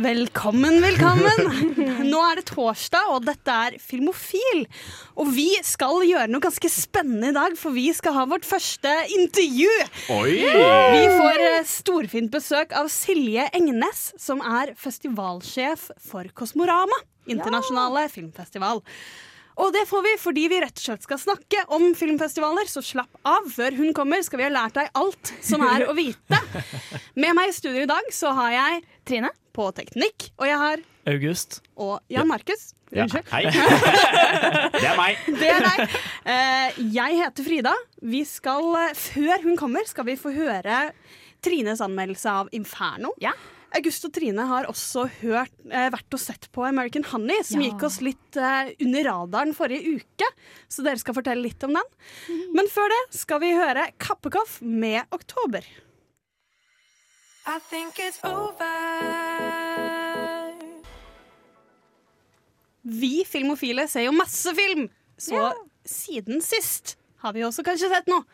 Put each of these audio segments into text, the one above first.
Velkommen, velkommen! Nå er det torsdag, og dette er Filmofil. Og vi skal gjøre noe ganske spennende i dag, for vi skal ha vårt første intervju. Oi! Vi får eh, storfint besøk av Silje Engnes, som er festivalsjef for Kosmorama, internasjonale filmfestival. Og det får vi fordi vi rett og slett skal snakke om filmfestivaler, så slapp av. Før hun kommer, skal vi ha lært deg alt som er å vite. Med meg i studio i dag så har jeg Trine på teknikk, og jeg har August. og Jan Markus. Ja, Unnskyld. hei. Det er meg. Det er deg. Eh, jeg heter Frida. Vi skal, eh, før hun kommer, skal vi få høre Trines anmeldelse av Inferno. Ja. August og Trine har også hørt, eh, vært og sett på American Honey, som Ja. gikk oss litt eh, under radaren forrige uke. Så dere skal fortelle litt om den. Men før det skal vi høre Kappekoff med Oktober. I think it's over. Vi filmofile ser jo masse film, så siden sist har vi også kanskje sett noe.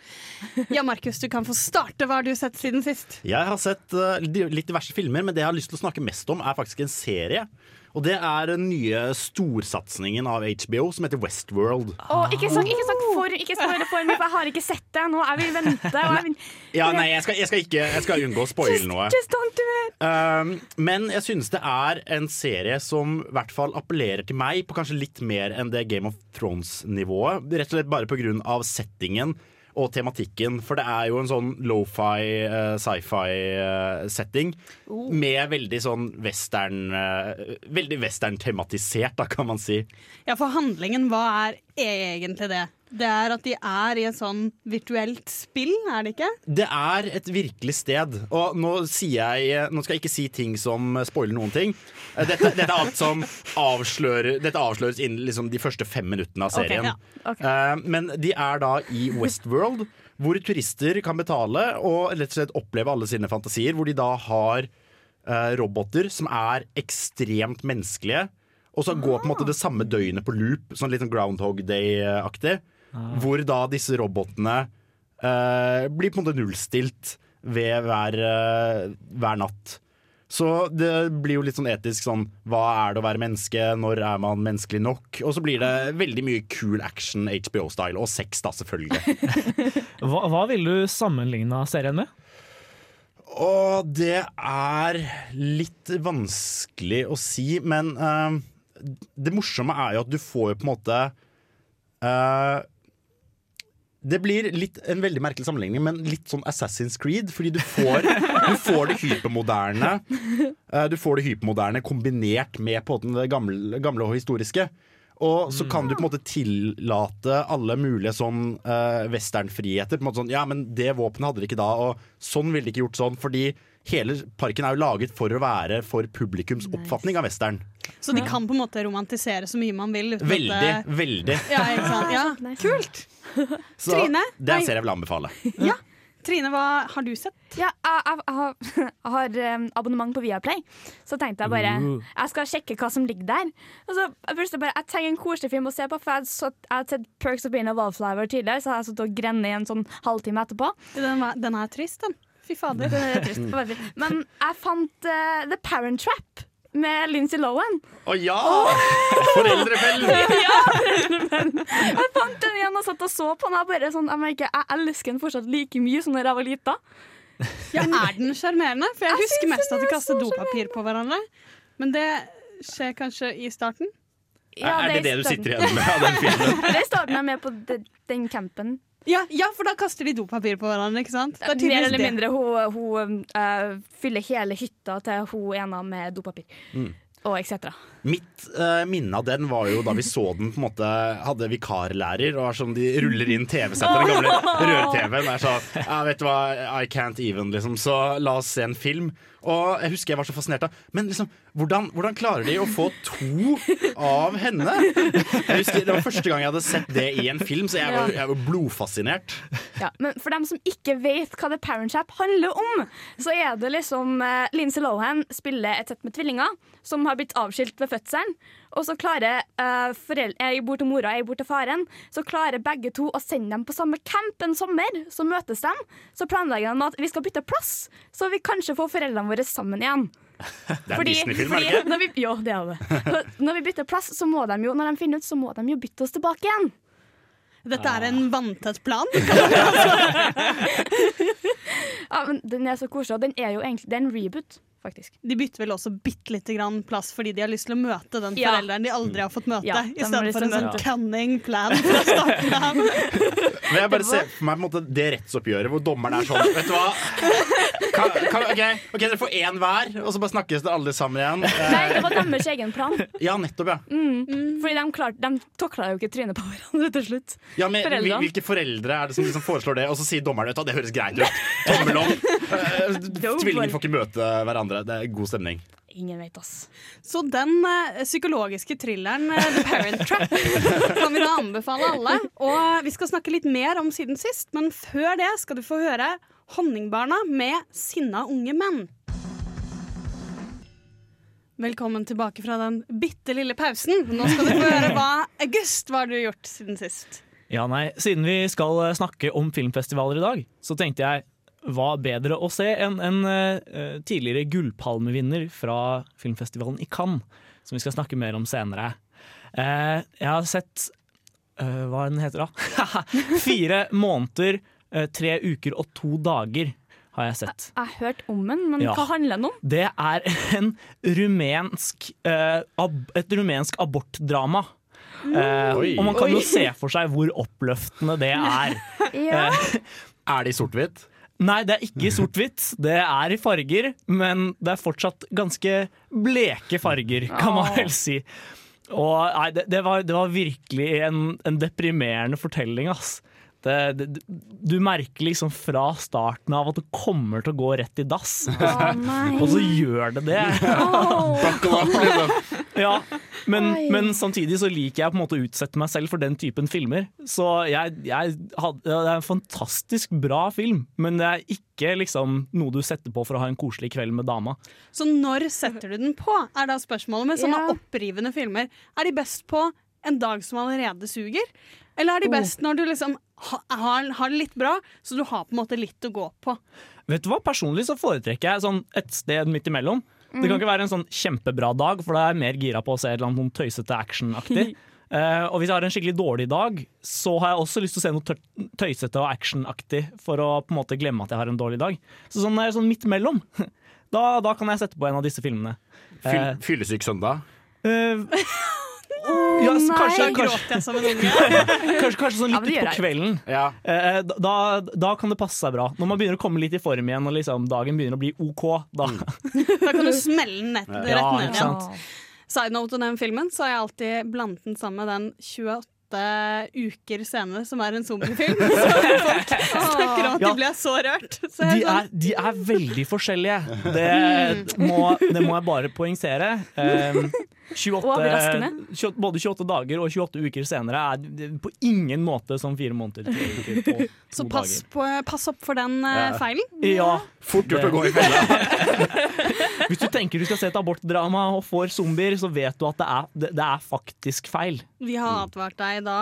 Ja, Markus, du kan få starte. Hva har du sett siden sist? Jeg har sett uh, litt diverse filmer, men det jeg har lyst til å snakke mest om, er faktisk en serie. Og det er den nye storsatsingen av HBO som heter Westworld. Oh, ikke snakk for, ikke spoil for mye, for jeg har ikke sett det ennå. Jeg vil vente. Og jeg vil, Ja, nei, jeg skal, jeg skal ikke Jeg skal unngå å spoile noe. just don't do it! Um, men jeg synes det er en serie som i hvert fall appellerer til meg på kanskje litt mer enn det Game of Thrones-nivået. Rett og slett bare av settingen og tematikken. For det er jo en sånn lofi, uh, sci-fi-setting med veldig sånn western uh, Veldig western-tematisert, da, kan man si. Ja, for handlingen, hva er egentlig det? Det er at de er i et sånn virtuelt spill, er det ikke? Det er et virkelig sted. Og nå jeg Nå skal jeg ikke si ting som spoiler noen ting. Eh, Dette, dette er alt som avslører Dette avsløres innen liksom de første fem minuttene av serien. ja, ok. Eh, Men de er da i Westworld, hvor turister kan betale og rett og slett oppleve alle sine fantasier. Hvor de da har eh, roboter som er ekstremt menneskelige. Og så går på en måte det samme døgnet på loop, sånn litt sånn Groundhog Day-aktig. Hvor da disse robotene eh, blir på en måte nullstilt ved hver, eh, hver natt. Så det blir jo litt sånn etisk sånn Hva er det å være menneske? Når er man menneskelig nok? Og så blir det veldig mye cool action HBO-style. Og sex, da, selvfølgelig. Hva, hva vil du sammenligne serien med? Og det er litt vanskelig å si, men uh, det morsomme er jo at du får jo på en måte eh, det blir litt, en veldig merkelig sammenligning, men litt sånn Assassin's Creed. Fordi du får, du får det hypermoderne eh, Du får det hypermoderne kombinert med på det gamle, gamle og historiske. Og så kan du på en måte tillate alle mulige sånn uh, westernfriheter. Sånn, ja, men det våpenet hadde de ikke da, og sånn ville de ikke gjort sånn. Fordi hele parken er jo laget for å være for publikums oppfatning av western. Så de kan på en måte romantisere så mye man vil. uten at Veldig, det- veldig. Ja, ikke sant? Ja. Kult! Så Trine? det er en serie jeg vil anbefale. Ja. Trine, hva har du sett? Ja, jeg, jeg, jeg har, um, abonnement på Viaplay, så tenkte jeg bare. Jeg skal sjekke hva som ligger der. Og så jeg bare, jeg trenger en koselig film å se på, for jeg har jeg sett Perks of Being a Wallflower tidligere, så jeg har sittet og grenet i en sånn halvtime etterpå. Den, var, den er trist, den. Fy fader. Det er trist. Men jeg fant uh, The Parent Trap med Lindsay Lohan. Å ja! Foreldrefellen! Jeg fant den igjen og satt og så på den. Jeg, bare sånn, jeg, merker, jeg elsker den fortsatt like mye som da jeg var lita. Ja, er den sjarmerende? For jeg, Jeg husker mest at den de er kaster dopapir på hverandre. Men det skjer kanskje i starten? er det det du sitter igjen med av den filmen? Det er i starten jeg er med på den campen. Ja, ja, for da kaster de dopapir på hverandre, ikke sant? Det er Mer eller det. mindre. Hun, hun uh, fyller hele hytta til hun ene med dopapir. Mm. Og etc. Mitt uh, minne av den var jo da vi så den på en måte Hadde vikarlærer, og er sånn de ruller inn TV-settet, den gamle rør-TV-en. Er sånn ja, Vet du hva, I can't even, liksom. Så la oss se en film. Og jeg husker jeg var så fascinert av Men liksom, hvordan, hvordan klarer de å få to av henne? Jeg husker Det var første gang jeg hadde sett det i en film, så jeg var, jeg var blodfascinert. Ja, men for dem som ikke vet hva The Parent Chap handler om, så er det liksom uh, Lindsay Lohan spiller et sett med tvillinger som har blitt avskilt ved fødselen. Og så klarer uh, foreldre, jeg bor til mora, jeg bor til faren, så klarer begge to å sende dem på samme camp en sommer. Så møtes de. Så planlegger de at vi skal bytte plass, så vi kanskje får foreldrene våre sammen igjen. Det er Disney-film, er fordi det ikke? når vi, jo, det er det. Når vi bytter plass, så må de jo, når de finner ut, så må de jo bytte oss tilbake igjen. Dette er en vanntett plan. Ja, men Den er så koselig, og den er jo egentlig Det er en reboot, faktisk. De bytter vel også bitte lite grann plass fordi de har lyst til å møte den Ja. forelderen de aldri har fått møte. Ja, I stedet for en sånn cunning plan fra starten av. Men jeg bare ser for meg på en måte det rettsoppgjøret hvor dommeren er sånn Vet du hva? Kan, kan, ok, ok, Dere får én hver, og så bare snakkes det alle sammen igjen. Eh, Nei, det var deres egen plan. ja, nettopp, ja. Fordi de, klarte, de tokla jo ikke trynet på hverandre til slutt. ja men, foreldre. Hvilke foreldre er det som liksom foreslår det, og så sier dommeren at det høres greit ut. Tommel opp. Eh, Tvillinger får ikke møte hverandre. Det er god stemning. Ingen vet, ass. Så den eh, psykologiske thrilleren eh, The Parent Trap kan vi da anbefale alle. Og vi skal snakke litt mer om siden sist, men før det skal du få høre Honningbarna med Sinna unge menn. Velkommen tilbake fra den bitte lille pausen. Nå skal du få høre hva August hva har du gjort siden sist. Ja, nei, Siden vi skal eh, snakke om filmfestivaler i dag, så tenkte jeg hva bedre å se enn en uh, tidligere gullpalmevinner fra filmfestivalen i Cannes, som vi skal snakke mer om senere. Uh, jeg har sett uh, Hva den heter da? Fire måneder, tre uker og to dager har jeg sett. Jeg har hørt om den, men Ja. hva handler den om? Det er en rumensk, eh, ab et rumensk abortdrama. Eh, og man kan jo se for seg hvor oppløftende det er. Ja. Er det i sort-hvitt? Nei, det er ikke i sort-hvitt. Det er i farger, men det er fortsatt ganske bleke farger, kan man vel si. Og nei, det, det, var, det var virkelig en, en deprimerende fortelling, ass. Det, det, du merker liksom fra starten av at det kommer til å gå rett i dass, Oh, og så gjør det det. Oh. Ja, men, men samtidig så liker jeg på en måte å utsette meg selv for den typen filmer. Så jeg, jeg hadde, ja, det er en fantastisk bra film, men det er ikke liksom noe du setter på for å ha en koselig kveld med dama. Så når setter du den på, er da spørsmålet. Med sånne yeah. opprivende filmer, er de best på en dag som allerede suger? Eller er de Oh. best når du liksom har, har det litt bra, så du har på en måte litt å gå på? Vet du hva, Personlig så foretrekker jeg sånn et sted midt imellom. Det kan ikke være en sånn kjempebra dag, for da er jeg mer gira på å se et eller annet sånn tøysete actionaktig. Uh, og hvis jeg har en skikkelig dårlig dag, så har jeg også lyst til å se noe tøysete og actionaktig for å på en måte glemme at jeg har en dårlig dag. Så sånn er sånn midt imellom. Da, da kan jeg sette på en av disse filmene. Fyll, Eh, fyllesyk søndag. Eh, ja, kanskje, nei. kanskje, Gråter jeg som en unge? kanskje, kanskje sånn litt ja, utpå kvelden. Ja. Eh, da, da kan det passe seg bra. Når man begynner å komme litt i form igjen og liksom dagen begynner å bli OK, da Da kan du smelle den nett, rett Ja, ned igjen. sant. Side note om den filmen, så har jeg alltid blandet den sammen med den 28 uker senere, som er en zombiefilm. Så folk snakker om at de ble så rørt. Så De er er, de er veldig forskjellige. Det må, det må jeg bare poengsere. Um, 28, 28 både 28 dager og 28 uker senere er på ingen måte som fire måneder. Tre uker og så pass, på, pass opp for den eh, Ja. feilen. Ja, Fort gjort å gå i fella. hvis du tenker du skal se et abortdrama og får zombier, så vet du at det er, det, det er faktisk feil. Vi har advart deg da.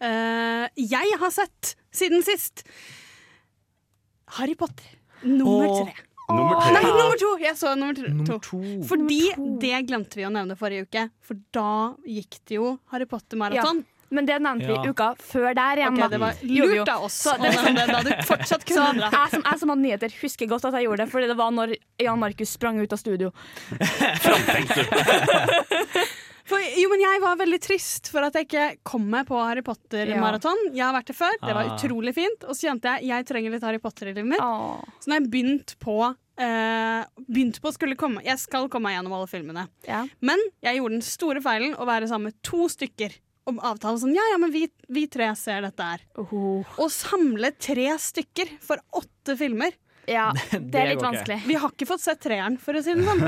Uh, jeg har sett, siden sist, Harry Potter nummer Åh. tre. Nummer Nei, nummer to! Jeg så nummer, to. Nummer to. Fordi Nummer to. det glemte vi å nevne forrige uke, for da gikk det jo Harry Potter-maraton. Men det nevnte vi Ja. uka før der igjen. Okay, det var lurt av oss Så det- det da du fortsatt Så dra. jeg som, jeg som hadde nyheter, husker godt at jeg gjorde det, fordi det var når Jan Markus sprang ut av studio. For, jo, men jeg var veldig trist for at jeg ikke kom meg på Harry Potter-maraton. Jeg har vært det før, det var Ah. utrolig fint. Og så kjente jeg jeg trenger litt Harry Potter i livet mitt. Åh. Så når jeg begynte på eh, begynte på å skulle komme Jeg skal komme meg gjennom alle filmene. Ja. Men jeg gjorde den store feilen å være sammen med to stykker. Om avtalen sånn, ja, ja, men vi, vi tre ser dette her. Å samle tre stykker for åtte filmer Ja, det er litt vanskelig. Vi har ikke fått sett treeren, for å si det sånn.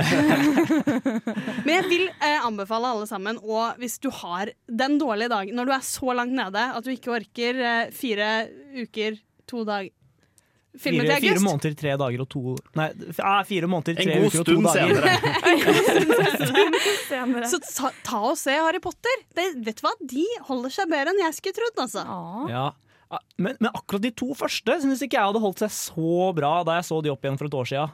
Men jeg vil eh, anbefale alle sammen, og hvis du har den dårlige dagen Når du er så langt nede at du ikke orker eh, fire uker, to dager Filmen Fire, til fire august. måneder, tre dager og to Nei, ah, fire måneder, En tre uker og to stund god senere. Senere. Så ta, ta og se Harry Potter. Det, vet du hva? De holder seg bedre enn jeg skulle trodd. Altså. Ja. Ah, Men, men akkurat de to første syns ikke jeg hadde holdt seg så bra da jeg så de opp igjen for et år siden.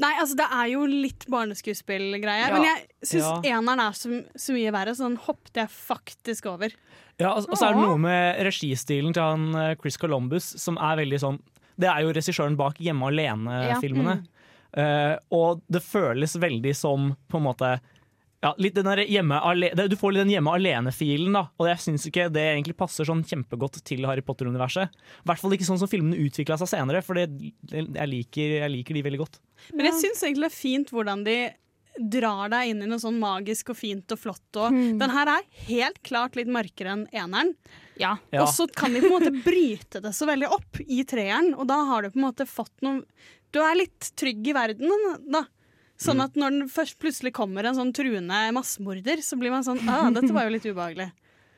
Nei, altså Det er jo litt barneskuespillgreier, Ja. men jeg syns Ja. eneren er så, så mye verre. Så den hoppet jeg faktisk over. Ja, og og så er det noe med registilen til han eh, Chris Columbus som er veldig sånn Det er jo regissøren bak Hjemme alene-filmene. Eh, og det føles veldig som på en måte ja, litt den hjemme ale Du får litt den hjemme alene-filen, da. Og jeg syns ikke det egentlig passer sånn kjempegodt til Harry Potter-universet. I hvert fall ikke sånn som filmene utvikla seg senere, for det, jeg, liker, jeg liker de veldig godt. Men jeg syns egentlig det er fint hvordan de drar deg inn i noe sånn magisk og fint og flott. Og Den her er helt klart litt mørkere enn eneren. Ja. Ja. Og så kan de på en måte bryte det så veldig opp i treeren, og da har du på en måte fått noe Du er litt trygg i verden, da. Sånn at når den først plutselig kommer en sånn truende massemorder, så blir man sånn ah, dette var jo litt ubehagelig.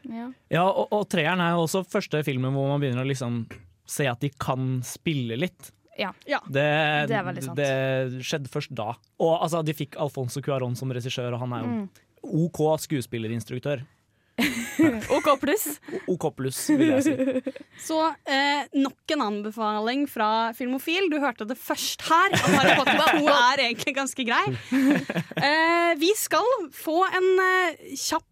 Ja. Ja, og, og treeren er jo også første filmen hvor man begynner å liksom se at de kan spille litt. Ja. Ja. Det, Det er veldig sant. det skjedde først da. Og altså, de fikk Alfonso Cuarón som regissør, og han er jo Mm. OK skuespillerinstruktør. OK pluss. OK pluss, vil jeg si. Så eh, nok en anbefaling fra Filmofil. Du hørte det først her. At Harry Potter 2 er egentlig ganske grei. Eh, vi skal få en eh, kjapp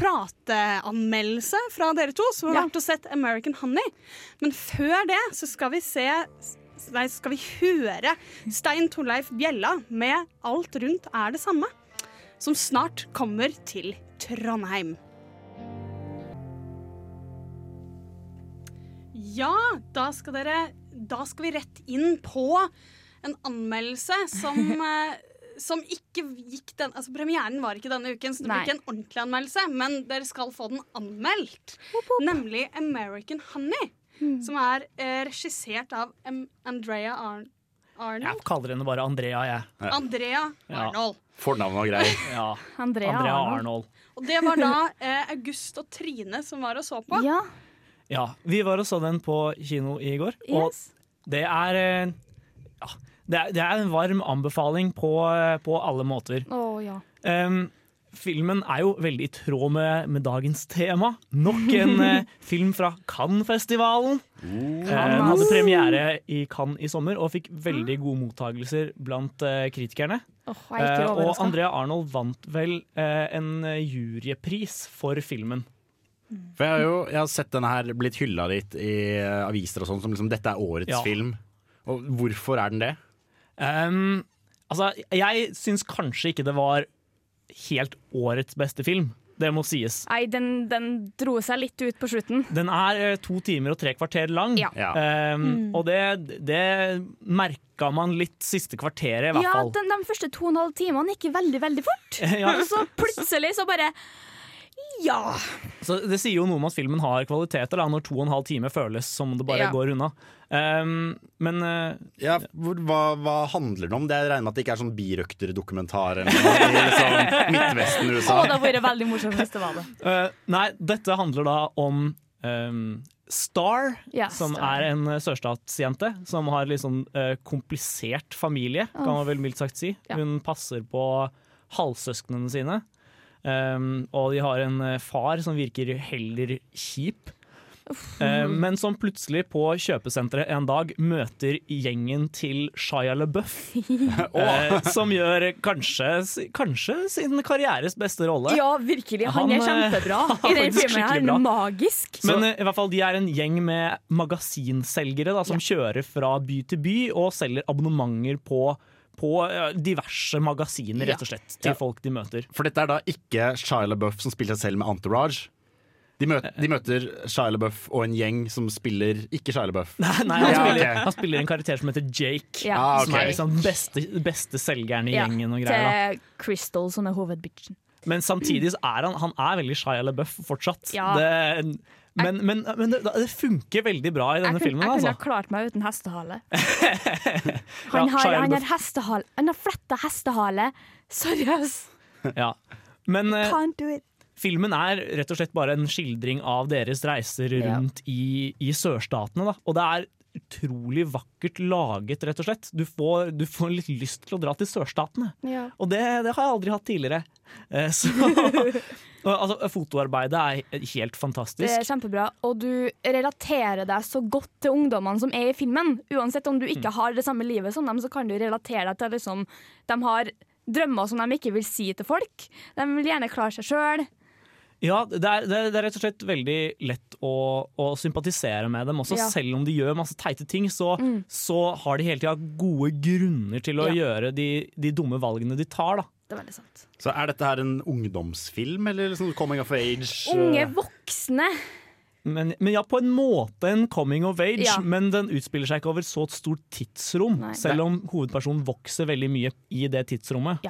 prateanmeldelse fra dere to, som har vært og sett American Honey. Men før det så skal vi se Nei, skal vi høre Stein Torleif Bjella med 'Alt rundt er det samme', som snart kommer til Trondheim. Ja, da skal dere Da skal vi rett inn på en anmeldelse som eh, som ikke gikk den Altså Premieren var ikke denne uken, så det blir ikke en ordentlig anmeldelse. Men dere skal få den anmeldt. Nemlig American Honey. Som er eh, regissert av M Andrea Ar Arnold. Jeg kaller henne bare Andrea, jeg. Andrea Ja. Arnold. Fornavn og greier. Ja. Andrea, Andrea Arnold. Arnold. Og det var da eh, August og Trine som var og så på. Ja. Ja, vi var og så den på kino i går, og Yes. det er eh, ja, det er, det er en varm anbefaling på, eh, på alle måter. Oh, ja. Um, filmen er jo veldig i tråd med, med dagens tema. Nok en eh, film fra Cannes-festivalen. Eh, den hadde premiere i Cannes i sommer og fikk veldig gode mottagelser blant eh, kritikerne. Oh, og. Andrea Arnold vant vel en jurypris for filmen. For jeg har jo jeg har sett denne her blitt hylla litt i eh, aviser og sånn, som liksom dette er årets Ja. film. Og hvorfor er den det? Um, altså, jeg syns kanskje ikke det var helt årets beste film. Det må sies. Nei, den, den dro seg litt ut på slutten. Den er eh, to timer og tre kvarter lang. Ja. Ja. Um, Og det, det merka man litt siste kvarteret, i hvert Ja, fall. den, de første to og en halv timene gikk veldig, veldig fort. Ja. Og så plutselig så bare Ja. Så det sier jo noe om at filmen har kvaliteter, da, når to og en halv time føles som det bare Ja. går unna. Um, men uh, Ja, hva, hva handler det om? Det Jeg regner med at det ikke er sånn birøkterdokumentar eller noe i liksom, Midtvesten-USA. det hadde vært veldig morsomt hvis det var det. Uh, Nei, dette handler da om um, Star, Ja, som Star. er en eh, sørstatsjente som har litt sånn uh, komplisert familie, kan man vel mildt sagt si. Ja. Hun passer på halvsøsknene sine. Um, og de har en eh, far som virker heller kjip. Uh, men som plutselig på kjøpesenteret en dag møter gjengen til Shia LaBeouf. uh, som gjør kanskje, kanskje sin karrieres beste rolle. Ja, virkelig. Han, Han, er eh, kjempebra i den filmen. her. bra. Magisk. Men uh, i hvert fall de er en gjeng med magasinselgere da, som kjører fra by til by og selger abonnementer på, på diverse magasiner, rett og slett, til Ja. folk de møter. For dette er da ikke Shia LaBeouf som spiller seg selv med Entourage. De møter, de møter Shia LaBeouf og en gjeng som spiller ikke Shia LaBeouf. Nei, nei han, Ja, spiller, ok. han spiller en karakter som heter Jake. Ja. Ah. Som er liksom beste, beste selgeren i Ja, gjengen og greier. Da. til Crystal, som er hovedbitchen. Men samtidig er han, han er veldig Shia LaBeouf fortsatt. Ja. Det, men men, men det, det funker veldig bra i denne kun, filmen. jeg kunne Altså. ha klart meg uten hestehale. Ja, Han har, Shia han har hestehale Han har fletta hestehale. Seriøst! Ja. Men eh, filmen er rett og slett bare en skildring av deres reiser Ja. rundt i, i sørstatene. Da. Og det er utrolig vakkert laget, rett og slett. Du får, du får litt lyst til å dra til sørstatene. Ja. Og det, det har jeg aldri hatt tidligere. Eh, Så, altså, fotoarbeidet er helt fantastisk. Det er kjempebra, og du relaterer deg så godt til ungdommene som er i filmen. Uansett om du Mm. ikke har det samme livet som dem, så kan du relatere deg til liksom, De har drømmer som de ikke vil si til folk. De vil gjerne klare seg sjøl. Ja, det er, det er det er rett og slett veldig lett å, å sympatisere med dem også. Ja. Selv om de gjør masse teite ting, så, så har de hele tida gode grunner til å Ja. gjøre de, de dumme valgene de tar. Da. Det er veldig sant. Så er dette her en ungdomsfilm, eller liksom coming of age? Unge eh? voksne. Men, men ja, på en måte en coming of age, Ja. men den utspiller seg ikke over så et stort tidsrom. Nei. Selv om hovedpersonen vokser veldig mye i det tidsrommet.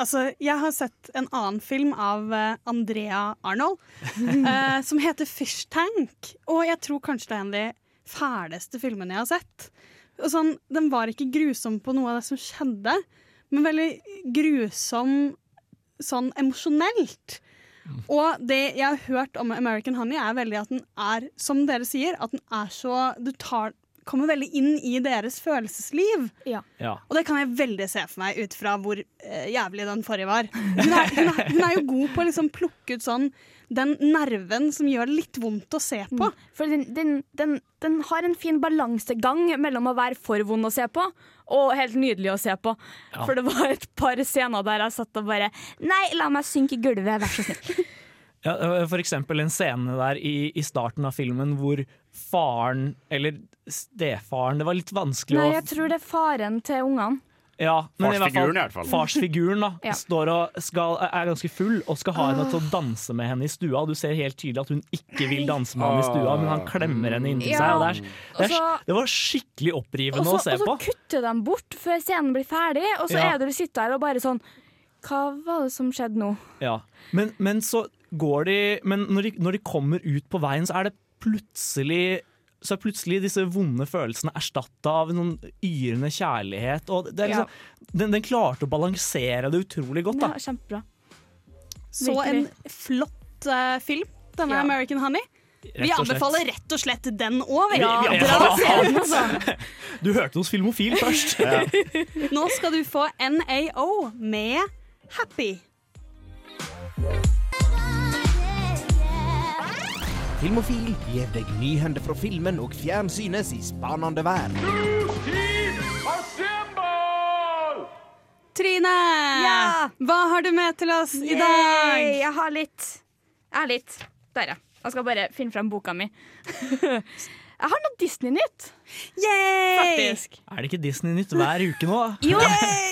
Altså, jeg har sett en annen film av uh, Andrea Arnold uh, som heter Fish Tank. Og jeg tror kanskje det er en av de fæleste filmene jeg har sett. Sånn, den var ikke grusom på noe av det som skjedde, men veldig grusom sånn emosjonelt. Og det jeg har hørt om American Honey, er veldig at den er, som dere sier, at den er så Du tar, kommer veldig inn i deres følelsesliv. Ja. Og det kan jeg veldig se for meg ut fra hvor eh, jævlig den forrige var. Hun er, hun, er, hun er jo god på å liksom plukke ut sånn den nerven som gjør det litt vondt å se på. For den, den, den, den har en fin balansegang mellom å være for vond å se på og helt nydelig å se på. Ja. For det var et par scener der jeg satt og bare Nei, la meg synke i gulvet, vær så snill. Ja, for eksempel en scene der i, i starten av filmen hvor faren, eller stefaren Det var litt vanskelig Nei, å jeg tror det er faren til ungene. ja, men Farsfiguren, i hvert fall. Farsfiguren da, Ja. står og skal, er ganske full og skal ha henne til å danse med henne i stua. Du ser helt tydelig at hun ikke vil danse med henne i stua, men han klemmer henne inntil Ja. seg. Og det, er, det, er, det var skikkelig opprivende også, å se på. og så kutter de bort før scenen blir ferdig, og så Ja. er det du sitter her og bare sånn Hva var det som skjedde nå? Ja. Men, men så går de Men når de, når de kommer ut på veien, så er det plutselig så er plutselig disse vonde følelsene erstatta av noen yrende kjærlighet. Og det er liksom, den, den klarte å balansere det utrolig godt. Ja, kjempebra. Så en flott uh, film, denne Ja. American Honey. Vi anbefaler rett og slett den òg. Ja, Ja, ja. altså. Du hørte hos Filmofil først. Nå skal du få NAO med Happy. Filmofil gir deg nyhender fra filmen og fjernsynets i spanende vær. Trine, Ja. hva har du med til oss i Yay! dag? Jeg har litt. Jeg har litt. Der, ja. Jeg skal bare finne frem boka mi. jeg har noe Disney-nytt, Yay! faktisk. Er det ikke Disney-nytt hver uke nå? Jo,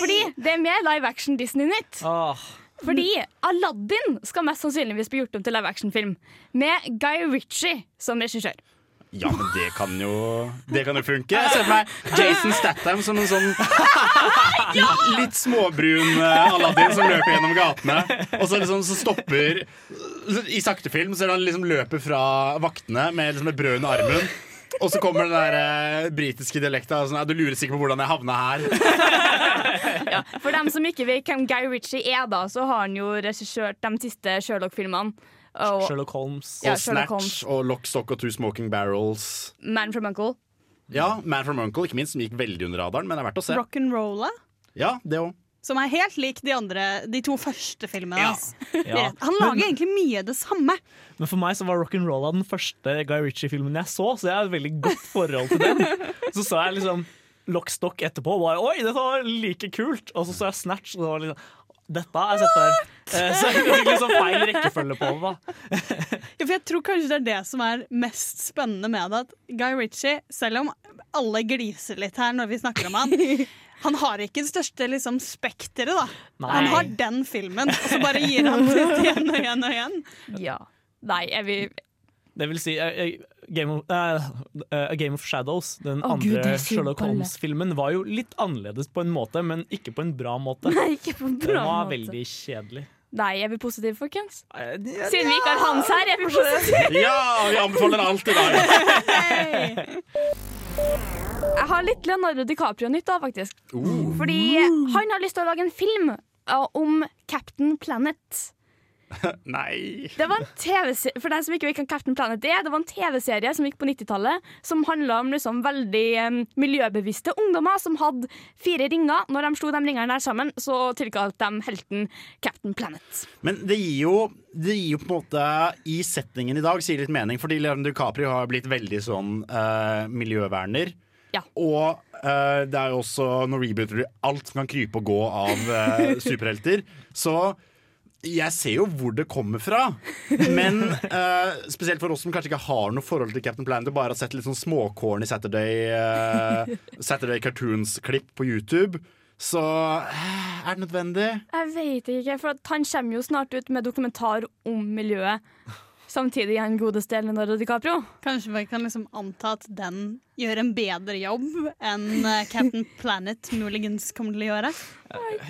fordi det er mer live action Disney-nytt. Åh, Fordi Aladdin skal mest sannsynligvis bli gjort om til live action-film. Med Guy Ritchie som regissør. Ja, men det kan jo Det kan jo funke. Jeg ser for meg Jason Statham som en sånn litt småbrun eh, Aladdin som løper gjennom gatene. Og så liksom så stopper I sakte film så er det han liksom løper fra vaktene med liksom et brød under armen. Og så kommer den der eh, britiske dialekta. Sånn, ja, du lurer sikkert på hvordan jeg havna her. For dem som ikke vet hvem Guy Ritchie er, da, så har han jo regissert de siste Sherlock-filmene. Og Sherlock Holmes. Ja, Og Sherlock Snatch og Lock, Stock og Two Smoking Barrels. Man from Uncle. Ja, Man from Uncle, ikke minst, som gikk veldig under radaren, men det er verdt å se. Rock'n'rolla, Ja, det òg. Som er helt lik de, andre, de to første filmene hans. Ja. Han lager egentlig mye det samme. Men for meg så var Rock'n'Rolla den første Guy Ritchie-filmen jeg så, så jeg har et veldig godt forhold til den. Så så jeg liksom Lockstock etterpå og bare Oi, dette var like kult! Og så så jeg Snatch, og det var liksom Dette har jeg sett før. Eh, Så det er liksom feil rekkefølge på det. da. Ja, for jeg tror kanskje det er det som er mest spennende med det. At Guy Ritchie, selv om alle gliser litt her når vi snakker om han, han har ikke det største liksom, spekteret. da. Nei. Han har den filmen, og så bare gir han det igjen og igjen og igjen. Ja. Nei, jeg vil Det vil si eh, Game of, uh, eh, A Game of Shadows, den oh, andre Gud, Sherlock. Holmes-filmen, var jo litt annerledes på en måte, men ikke på en bra måte. Nei, ikke på en bra Den var måte. veldig kjedelig. Nei, er vi positive, folkens? Siden vi ikke har Hans her, er vi positive. Ja, vi anbefaler alt i dag! Jeg har litt Leonardo DiCaprio-nytt, da, faktisk. Fordi han har lyst til å lage en film uh, om Captain Planet. Nei. Det var en TV-serie For deg som ikke vet hva Captain Planet er, det var en TV-serie som gikk på 90-tallet, som handla om liksom veldig um, miljøbevisste ungdommer som hadde fire ringer. Når de slo de ringene der sammen, så tilkalte de helten Captain Planet. Men det gir jo det gir jo på en måte I settingen i dag sier litt mening, fordi Leonardo DiCaprio har blitt veldig sånn uh, miljøverner. Ja. Og uh, det er jo også Nå rebooter de alt som kan krype og gå av uh, superhelter. Så jeg ser jo hvor det kommer fra. Men uh, spesielt for oss som kanskje ikke har noe forhold til Captain Planet og bare har sett litt sånn småcorny Saturday, uh, Saturday Cartoons-klipp på YouTube, så eh, er det nødvendig? Jeg vet ikke, for han kommer jo snart ut med dokumentar om miljøet. Samtidig han godeste Leonardo DiCaprio. Kanskje vi kan liksom anta at den gjør en bedre jobb enn eh, Captain Planet muligens kommer til å gjøre.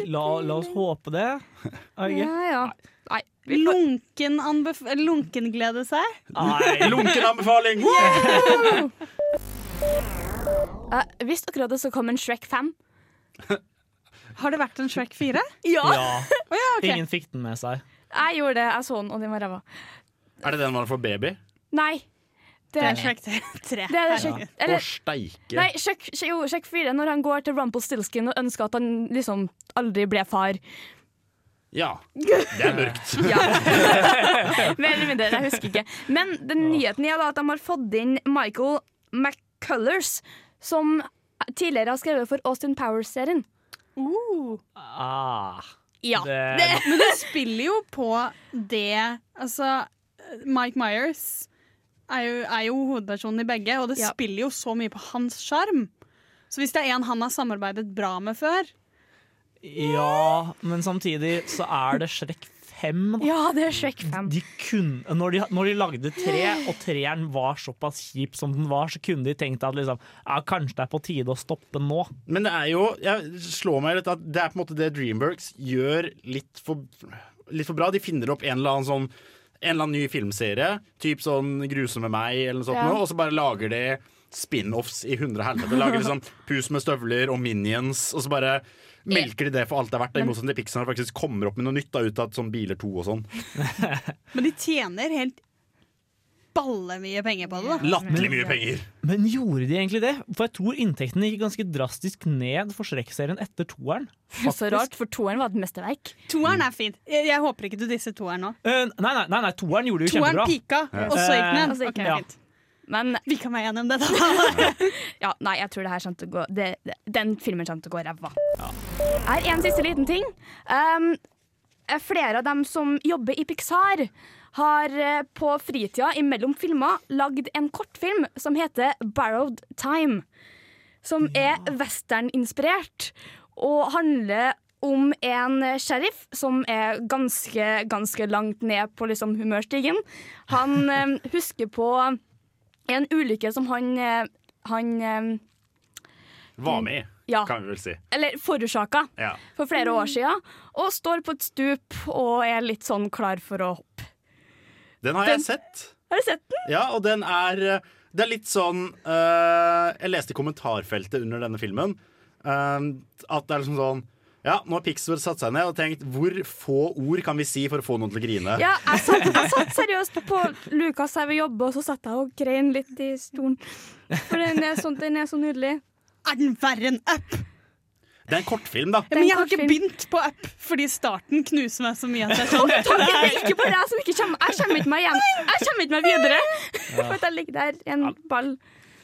La, la oss håpe det. Er? Ja, ja. Nei, Lunken, anbef lunken glede seg. Nei. Lunken anbefaling! uh, visste akkurat det så kom en Shrek 5. Har det vært en Shrek 4? Ja! Ja. ok. Ingen fikk den med seg. Jeg gjorde det, jeg så den, og den var ræva. Er det den man får baby? Nei. Det Det er Shrek 3. det. Er det Shrek, Å, eller, steike. nei, Shrek, jo, Shrek 4, når han går til Rumpelstiltskin og ønsker at han liksom aldri ble far. Ja. Det er mørkt. Ja. Mer eller mindre, jeg husker ikke. Men den nyheten er at de har fått inn Michael McCullers, som tidligere har skrevet for Austin Powers-serien. Uh. Ah, Ja. det, Men det spiller jo på det Altså, Mike Myers er jo, er jo hovedpersonen i begge, og det Ja. spiller jo så mye på hans sjarm. Så hvis det er en han har samarbeidet bra med før ja, men samtidig så er det Shrek 5. Da. ja, det er Shrek 5. De kunne, når, de, når de lagde tre, og treeren var såpass kjip som den var, så kunne de tenkt at liksom, ja, kanskje det er på tide å stoppe nå. Men det er jo Jeg slår meg litt at det er på en måte det Dreamworks gjør litt for, litt for bra. De finner opp en eller annen sånn En eller annen ny filmserie, typ sånn 'Grusomme meg', eller noe sånt, Ja. noe, og så bare lager de spin-offs i hundre helvete. Lager liksom Pus med støvler og Minions, og så bare melker de det for alt det er verdt. I motsetning til Pixar faktisk kommer opp med noe nytt da, ut av sånn Biler 2 og sånn. Men de tjener helt ballemye penger på det. da Latterlig mye penger. Men gjorde de egentlig det? For jeg tror inntektene gikk ganske drastisk ned for Shrek-serien etter toeren. Så rart, for toeren var et mesterverk. Toeren er fint. Jeg, jeg håper ikke du disser toeren nå. Uh, nei, nei, nei, nei, toeren gjorde det jo Toeren kjempebra. pika, og så gikk den ned. og så gikk Ok, den ned. fint. Men Vi kan være enige om da. ja, nei, jeg tror det her kommer til å gå det, det, Den filmen kommer til å gå ræva. Her en siste liten ting. Um, flere av dem som jobber i Pixar, har eh, på fritida imellom filmer lagd en kortfilm som heter 'Barrowed Time. Som er westerninspirert og handler om en sheriff som er ganske, ganske langt ned på liksom humørstigen. Han eh, husker på en ulykke som han, eh, han eh, Var med i, ja, kan vi vel si. eller forårsaka Ja. for flere år siden, og står på et stup og er litt sånn klar for å hoppe. Den har Den- jeg sett. Har du sett den? Ja, og den er eh, Det er litt sånn uh, Jeg leste i kommentarfeltet under denne filmen uh, at det er liksom sånn Ja, nå har Pixar satt seg ned og tenkt hvor få ord kan vi si for å få noen til å grine? Ja, jeg satt, jeg satt seriøst på Lukas her ved jobb, og så satt jeg og grein litt i stolen. For den er, sånn, den er så nydelig. Er den verre enn Up? Det er en kortfilm, da. Ja, men jeg har ikke begynt på Up, fordi starten knuser meg så mye at jeg er sånn Takk, det er ikke bare jeg som ikke kommer Jeg kommer ikke meg igjen. Jeg kommer ikke meg videre For at jeg ligger der i en ball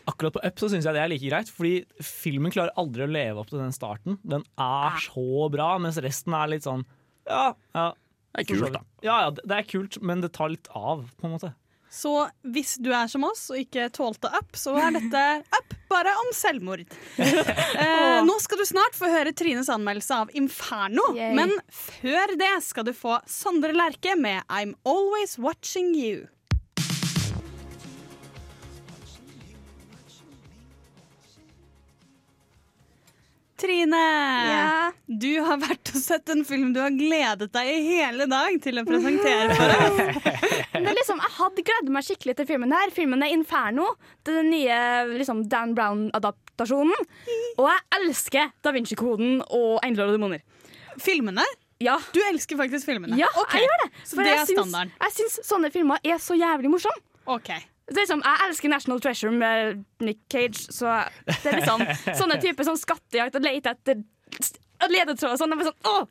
Akkurat på Up så syns jeg det er like greit, fordi filmen klarer aldri å leve opp til den starten. Den er så bra, mens resten er litt sånn Ja, ja. Det er kult, da. Ja, ja, det- det er kult, men det tar litt av, på en måte. Så hvis du er som oss og ikke tålte Up, så er dette Up bare om selvmord. Eh, nå skal du snart få høre Trines anmeldelse av Inferno, Yay. men før det skal du få Sondre Lerche med I'm Always Watching You. Trine! Ja. Du har vært og sett en film du har gledet deg i hele dag til å presentere for oss. Det liksom, jeg hadde gledet meg skikkelig til filmen her. Filmen er Inferno. Det er den nye liksom, Dan Brown-adaptasjonen. Og jeg elsker Da Vinci-koden og Engler og demoner. Filmene? Ja. Du elsker faktisk filmene? Ja, okay. jeg gjør det. Så det er syns- standarden? Jeg syns sånne filmer er så jævlig morsomme. Ok. Det er liksom, jeg elsker National Treasure med Nick Cage, så det er liksom sånne typer sånn skattejakt og lete etter ledetråder ledetråd og sånn. Jeg sånn, åh!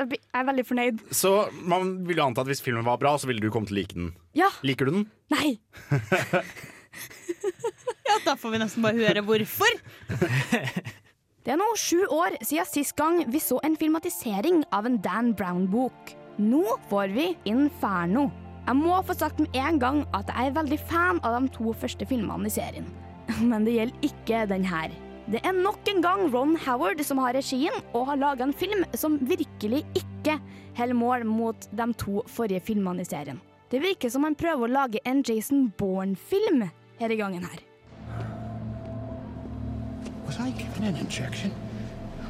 Jeg er veldig fornøyd. Så man ville jo anta at hvis filmen var bra, så ville du komme til å like den. Ja. Liker du den? Nei. Ja, da får vi nesten bare høre hvorfor. Det er nå sju år siden sist gang vi så en filmatisering av en Dan Brown-bok. Nå får vi Inferno. Jeg må få sagt med en gang at jeg er veldig fan av de to første filmene i serien. Men det gjelder ikke den her. Det er nok en gang Ron Howard som har regien og har laga en film som virkelig ikke holder mål mot de to forrige filmene i serien. Det virker som han prøver å lage en Jason Bourne-film her i gangen her. Was I given an injection?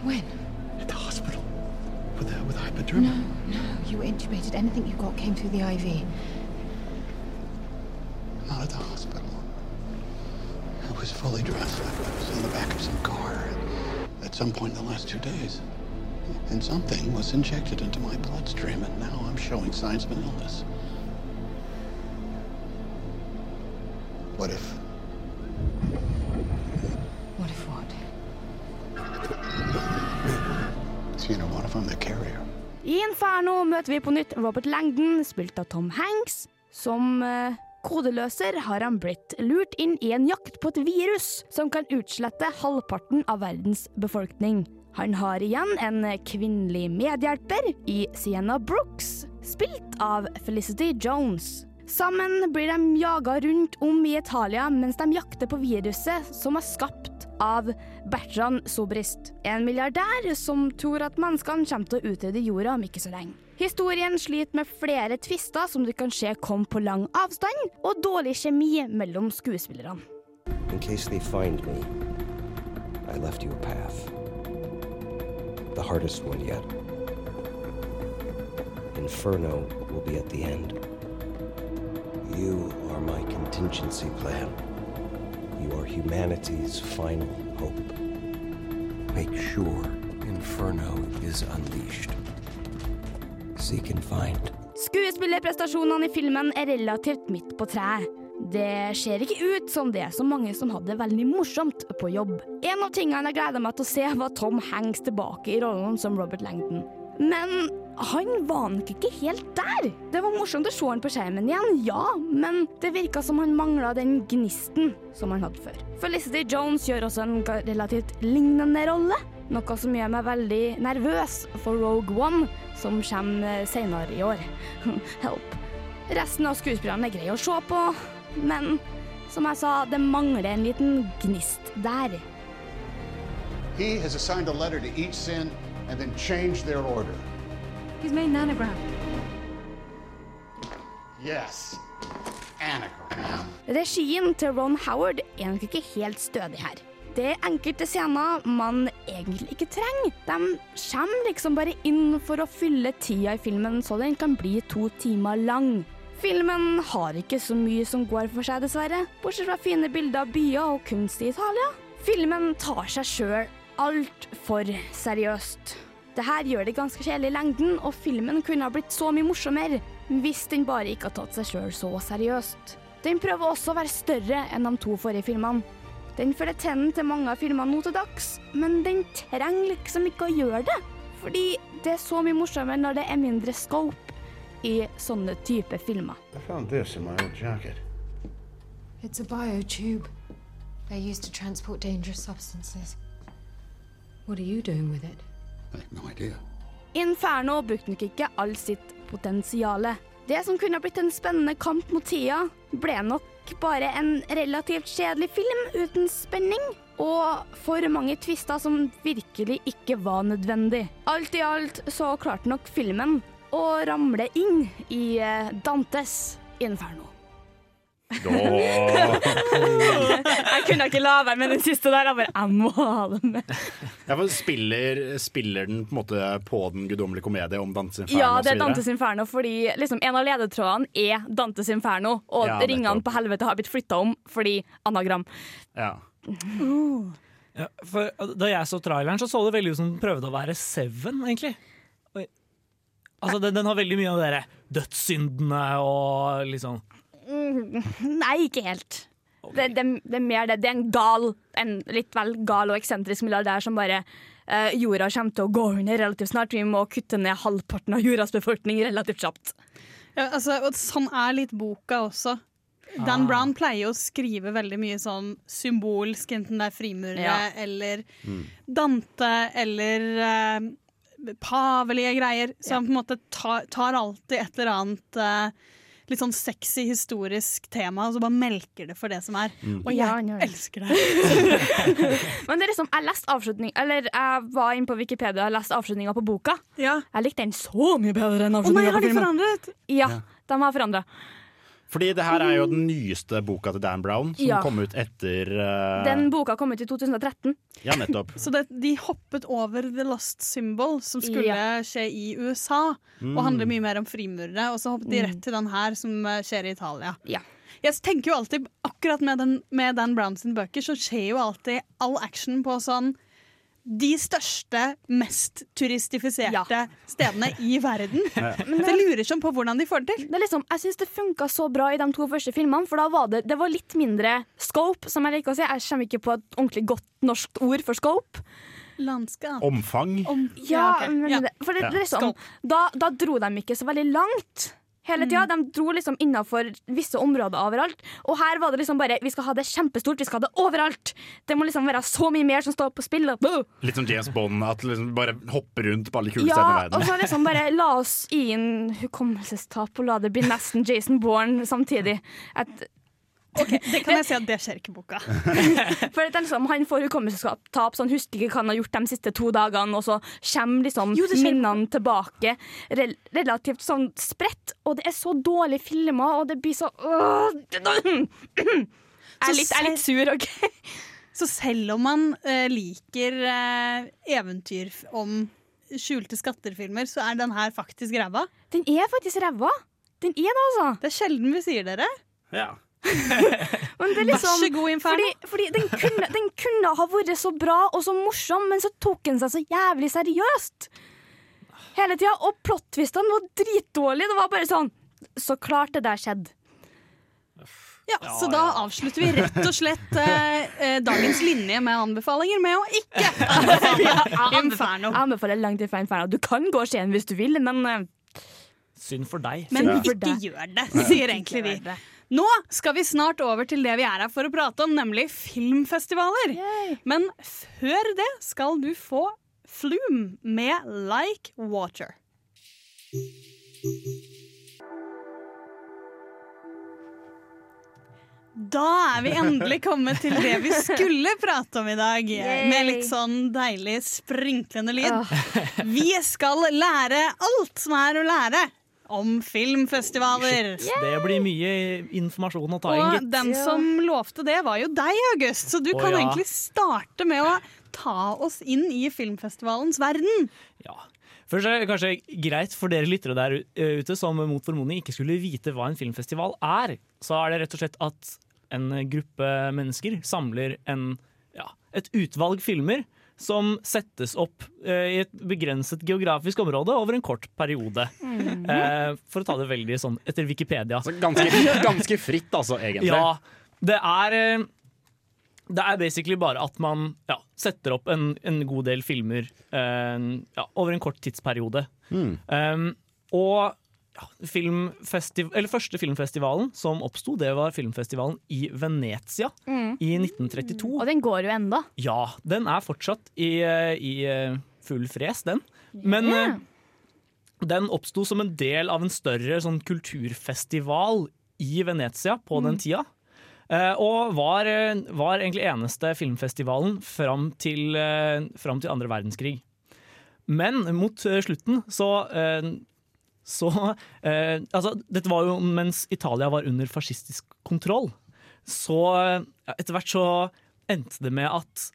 When? At the hospital. With, uh, with hypodermic? No, no. You were intubated. Anything you got came through the IV. Not at the hospital. I was fully dressed. I was in the back of some car at some point in the last two days. And something was injected into my bloodstream, and now I'm showing signs of an illness. What if? I Inferno møter vi på nytt Robert Langdon, spilt av Tom Hanks. Som eh, kodeløser har han blitt lurt inn i en jakt på et virus som kan utslette halvparten av verdens befolkning. Han har igjen en kvinnelig medhjelper i Sienna Brooks, spilt av Felicity Jones. Sammen blir de jaga rundt om i Italia mens de jakter på viruset som er skapt av Bertrand Sobrist, en milliardær som tror at menneskene kommer til å utrydde jorda om ikke så lenge. Historien sliter med flere tvister som du kan se kom på lang avstand, og dårlig kjemi mellom skuespillerne. In case they find me, I left you a path. The hardest one yet. Inferno will be at the end. You are my contingency plan. You are humanity's final hope. Make sure Inferno is unleashed. Seek and find. Skuespillerprestasjonene i filmen er relativt midt på treet. Det ser ikke ut som det er så mange som hadde det veldig morsomt på jobb. En av tingene jeg gleda meg til å se, var Tom Hanks tilbake i rollen som Robert Langdon. Men han var nok ikke helt der. Det var morsomt å se han på skjermen igjen, ja, men det virka som han mangla den gnisten som han hadde før. Felicity Jones gjør også en relativt lignende rolle, noe som gjør meg veldig nervøs for Rogue One, som kommer senere i år. Help. Resten av skuespillerne er greie å se på, men som jeg sa, det mangler en liten gnist der. He has assigned a letter to each sin and then changed their order. He's made an anagram. Yes. Anagram. Regien til Ron Howard er nok ikke helt stødig her. Det er enkelte scener man egentlig ikke trenger. De kommer liksom bare inn for å fylle tida i filmen, så den kan bli to timer lang. Filmen har ikke så mye som går for seg, dessverre. Bortsett fra fine bilder av byer og kunst i Italia. Filmen tar seg sjøl altfor seriøst. Det her gjør det ganske kjedelig i lengden, og filmen kunne ha blitt så mye morsommere hvis den bare ikke har tatt seg sjøl så seriøst. Den prøver også å være større enn de to forrige filmene. Den følger trenden til mange av filmene nå til dags, men den trenger liksom ikke å gjøre det. Fordi det er så mye morsommere når det er mindre scope i sånne type filmer. I found this in my old jacket. It's a biotube. They're used to transport dangerous substances. What are you doing with it? I have no idea. Inferno brukte nok ikke all sitt potensiale. Det som kunne blitt en spennende kamp mot tida, ble nok bare en relativt kjedelig film uten spenning. Og for mange tvister som virkelig ikke var nødvendig. Alt i alt så klarte nok filmen å ramle inn i eh, Dantes Inferno. Jeg kunne ikke la være med den siste der. Jeg bare, jeg må ha den med. Ja, spiller, spiller den på måte på Den guddommelige komedie om Dantes Inferno? Ja, det er? Dantes Inferno, fordi liksom, en av ledetrådene er Dantes Inferno, og Ja, ringene på helvete har blitt flytta om fordi anagram. Ja. Ja, for da jeg så traileren, så så det veldig ut som den prøvde å være Seven, egentlig. Altså, den, den har veldig mye av de dødssyndene og liksom Nei, ikke helt. Det, det, det er mer det. Det er en gal, en litt vel gal og eksentrisk milliardær som bare eh, Jorda kommer til å gå under relativt snart. Vi må kutte ned halvparten av jordas befolkning relativt kjapt. Ja, altså, og sånn er litt boka også. Dan Ah. Brown pleier å skrive veldig mye sånn symbolsk, enten det er frimurere Ja. eller Mm. Dante eller eh, pavelige greier. Så han på en måte tar, tar alltid et eller annet eh, litt sånn sexy historisk tema, og så bare melker det for det som er. Mm. Og jeg ja, elsker det. Men det er liksom, jeg leste avslutning Eller jeg var inne på Wikipedia og leste avslutninga på boka. Jeg likte den så mye bedre enn avslutninga på filmen. Å nei, har de forandret? Ja, de har forandra. Fordi det her er jo den nyeste boka til Dan Brown, som Ja. kom ut etter uh... Den boka kom ut i 2013. Ja, nettopp. Så det, de hoppet over The Lost Symbol, som skulle Ja. skje i USA, Mm. og handle mye mer om frimurere, og så hoppet de Mm. rett til den her, som eh, skjer i Italia. Ja. Jeg tenker jo alltid, akkurat med, den, med Dan Brown sine bøker, så skjer jo alltid all action på sånn de største, mest turistifiserte stedene i verden. Ja. Så jeg lurer sånn på hvordan de får det til. Det er liksom, jeg syns det funka så bra i de to første filmene, for da var det, det var litt mindre scope, som jeg liker å si. Jeg kommer ikke på et ordentlig godt norsk ord for scope. Landskap. Omfang. Ja, okay. men Ja. Det, for det, Ja. det er liksom, da, da dro de ikke så veldig langt. Hele tida. De dro liksom innafor visse områder overalt. Og her var det liksom bare Vi skal ha det kjempestort, vi skal ha det overalt! Det må liksom være så mye mer som står på spill. Litt som James Bond, at liksom bare hopper rundt på alle kule stedene i Ja, verden. og så liksom bare la oss i en hukommelsestap og la det bli nesten Jason Bourne samtidig. Et, Det kan jeg si at det skjer ikke i boka. For det er liksom, Han får hukommelsestap, så han husker ikke hva han har gjort de siste to dagene, og så kommer liksom Jo, minnene tilbake rel relativt sånn spredt. Og det er så dårlig filma, og det blir så øh, Jeg er litt, er litt sur, OK? Så selv om man uh, liker uh, eventyr om skjulte skatter-filmer, så er den her faktisk ræva. Den er faktisk ræva. Den er det, altså. Det er sjelden vi sier dere. Ja. Men det er liksom, Vær så god, Inferno. Fordi, fordi den, kunne, den kunne ha vært så bra og så morsom, men så tok den seg så jævlig seriøst. Hele tida. Og plot-twistene var dritdårlige. Det var bare sånn Så klart det der skjedde. Ja, Så da avslutter vi rett og slett eh, eh, dagens linje med anbefalinger med å ikke anbefale Inferno. Jeg anbefaler langt ifra Inferno. Du kan gå og se den hvis du vil, men eh, Synd for deg. Men ikke gjør det, sier egentlig vi. Nå skal vi snart over til det vi er her for å prate om, nemlig filmfestivaler. Men før det skal du få Flume med Like Water. Da er vi endelig kommet til det vi skulle prate om i dag. Yay. Med litt sånn deilig sprinklende lyd. Vi skal lære alt som er å lære om filmfestivaler. Det blir mye informasjon å ta inn, Og gitt. den som lovte det, var jo deg, August. Så du oh, kan ja. egentlig starte med å ta oss inn i filmfestivalens verden. Ja. Først er det kanskje greit for dere lyttere der ute som mot formodning ikke skulle vite hva en filmfestival er. Så er det rett og slett at en gruppe mennesker samler en, ja, et utvalg filmer som settes opp eh, i et begrenset geografisk område over en kort periode. Mm. Eh, for å ta det veldig sånn etter Wikipedia. Ganske, ganske fritt, altså, egentlig. Ja, det er eh, Det er basically bare at man ja, setter opp en, en god del filmer eh, ja, over en kort tidsperiode. Mm. Um, og ja, eller første filmfestivalen som oppsto, det var filmfestivalen i Venezia Mm. i 1932. Og den går jo enda. Ja, den er fortsatt i, eh, i eh, full fres, den. Men Yeah. den oppsto som en del av en større sånn kulturfestival i Venezia på den Mm. tida. Eh, og var, var egentlig eneste filmfestivalen fram til, fram til andre verdenskrig. Men mot slutten så så eh, Altså, dette var jo mens Italia var under fascistisk kontroll. Så eh, etter hvert så endte det med at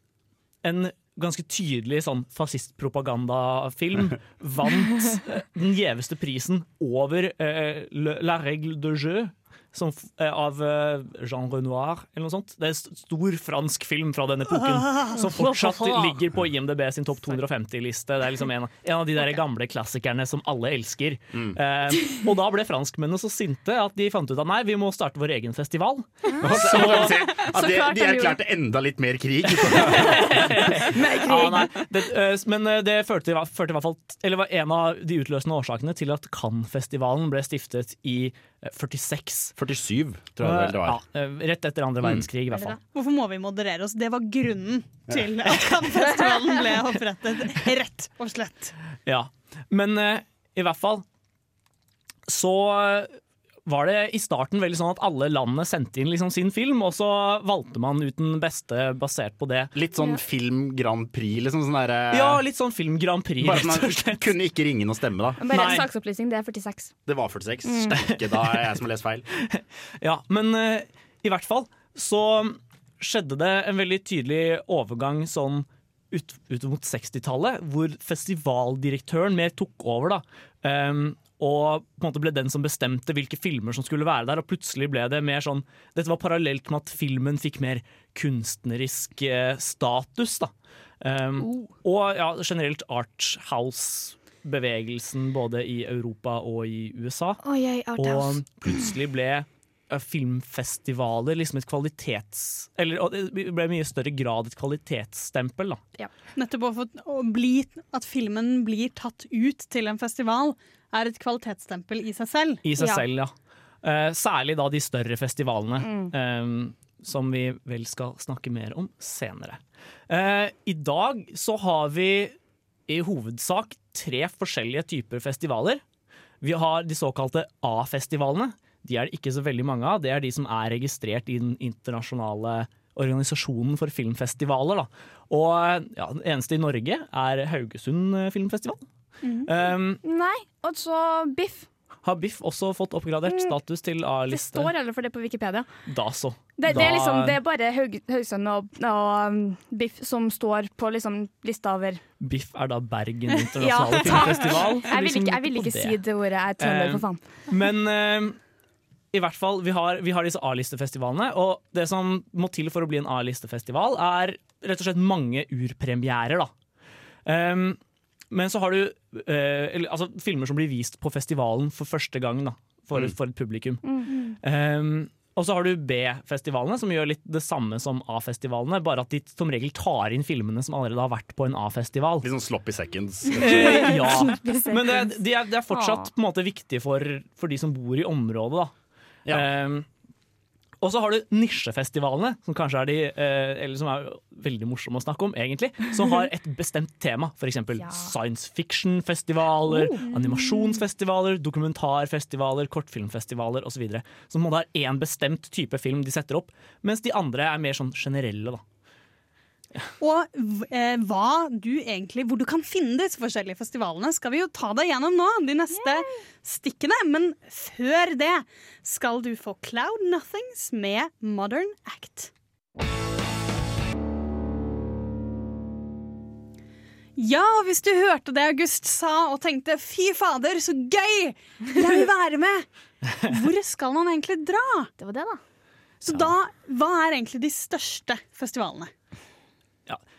en ganske tydelig sånn fascistpropagandafilm vant den gjeveste prisen over eh, La Règle de Jeu. Som, eh, av eh, Jean Renoir, eller noe sånt. Det er en stor fransk film fra den epoken. Som fortsatt ligger på IMDb sin topp 250-liste. Det er liksom en, en av de der gamle klassikerne som alle elsker. Eh, og da ble franskmennene så sinte at de fant ut at nei, vi må starte vår egen festival. Så, at de, klart de erklærte enda litt mer krig. Ja, nei, det, øh, men det førte, førte i hvert fall Eller var en av de utløsende årsakene til at Cannes-festivalen ble stiftet i 46. 47, tror jeg det var. Ja, øh, rett etter andre verdenskrig, i hvert fall. Hvorfor må vi moderere oss? Det var grunnen til at Cannes-festivalen ble opprettet. Rett og slett. Ja. Men øh, i hvert fall så var det i starten veldig sånn at alle landene sendte inn liksom sin film, og så valgte man ut den beste basert på det. Litt sånn film Grand Prix, liksom. Sånn der, Ja, litt sånn Film Grand Prix, Bare sånn rett og at slett. Kunne ikke ringe noe stemme, da. Bare Nei. saksopplysning, det er 46. Det var 46. Steike, da er jeg som har lest feil. Ja, men uh, i hvert fall så skjedde det en veldig tydelig overgang sånn ut, ut mot 60-tallet, hvor festivaldirektøren mer tok over, da. Ehm, og på en måte ble den som bestemte hvilke filmer som skulle være der. Og plutselig ble det mer sånn Dette var parallelt med at filmen fikk mer kunstnerisk eh, status, da. Ehm, Og ja, generelt Arthouse-bevegelsen både i Europa og i USA. Oi, Arthouse. Og plutselig ble filmfestivaler liksom et kvalitets... Eller det ble i mye større grad et kvalitetsstempel, da. Nettopp å, bli, at filmen blir tatt ut til en festival, er et kvalitetsstempel i seg selv. I seg Ja. selv, ja. Eh, særlig da de større festivalene, eh, som vi vel skal snakke mer om senere. Eh, I dag så har vi i hovedsak tre forskjellige typer festivaler. Vi har de såkalte A-festivalene. De er det ikke så veldig mange av. Det er de som er registrert i den internasjonale organisasjonen for filmfestivaler. Da. Og ja, den eneste i Norge er Haugesund filmfestival. Um, Nei, og så Biff. har Biff også fått oppgradert status til Det A-liste? står eller for det på Wikipedia. Da så. Det, det, er, liksom, det er bare Haug, Haugesund og, og um, Biff som står på liksom, lista over Biff er da Bergen internasjonale ja, filmfestival. Jeg vil ikke, jeg vil ikke si det ordet. Jeg er trønder, for faen. Men eh, i hvert fall, vi har, vi har disse A-listefestivalene, og det som må til for å bli en A-listefestival, er rett og slett mange urpremierer, da. Um, men så har du uh, altså, filmer som blir vist på festivalen for første gang, da, for, for et publikum. Um, og så har du B-festivalene, som gjør litt det samme som A-festivalene, bare at de som regel tar inn filmene som allerede har vært på en A-festival. Litt sånn sloppy seconds. Eh, ja, men det, de er, de er fortsatt på en måte viktig for, for de som bor i området. Da. Ja. Ehm, og så har du nisjefestivalene, som kanskje er de eh, Eller som er veldig morsomme å snakke om, egentlig. Som har et bestemt tema. F.eks. Ja. science fiction-festivaler, animasjonsfestivaler, dokumentarfestivaler, kortfilmfestivaler osv. Som på en måte har én bestemt type film de setter opp, mens de andre er mer sånn generelle. da. Og eh, hva du egentlig, hvor du kan finne disse forskjellige festivalene, skal vi jo ta deg gjennom nå, de neste stikkene. Men før det skal du få Cloud Nothings med Modern Act. Ja, hvis du hørte det August sa og tenkte 'fy fader, så gøy', jeg vil være med, hvor skal man egentlig dra? Det var det, da. Så da, hva er egentlig de største festivalene?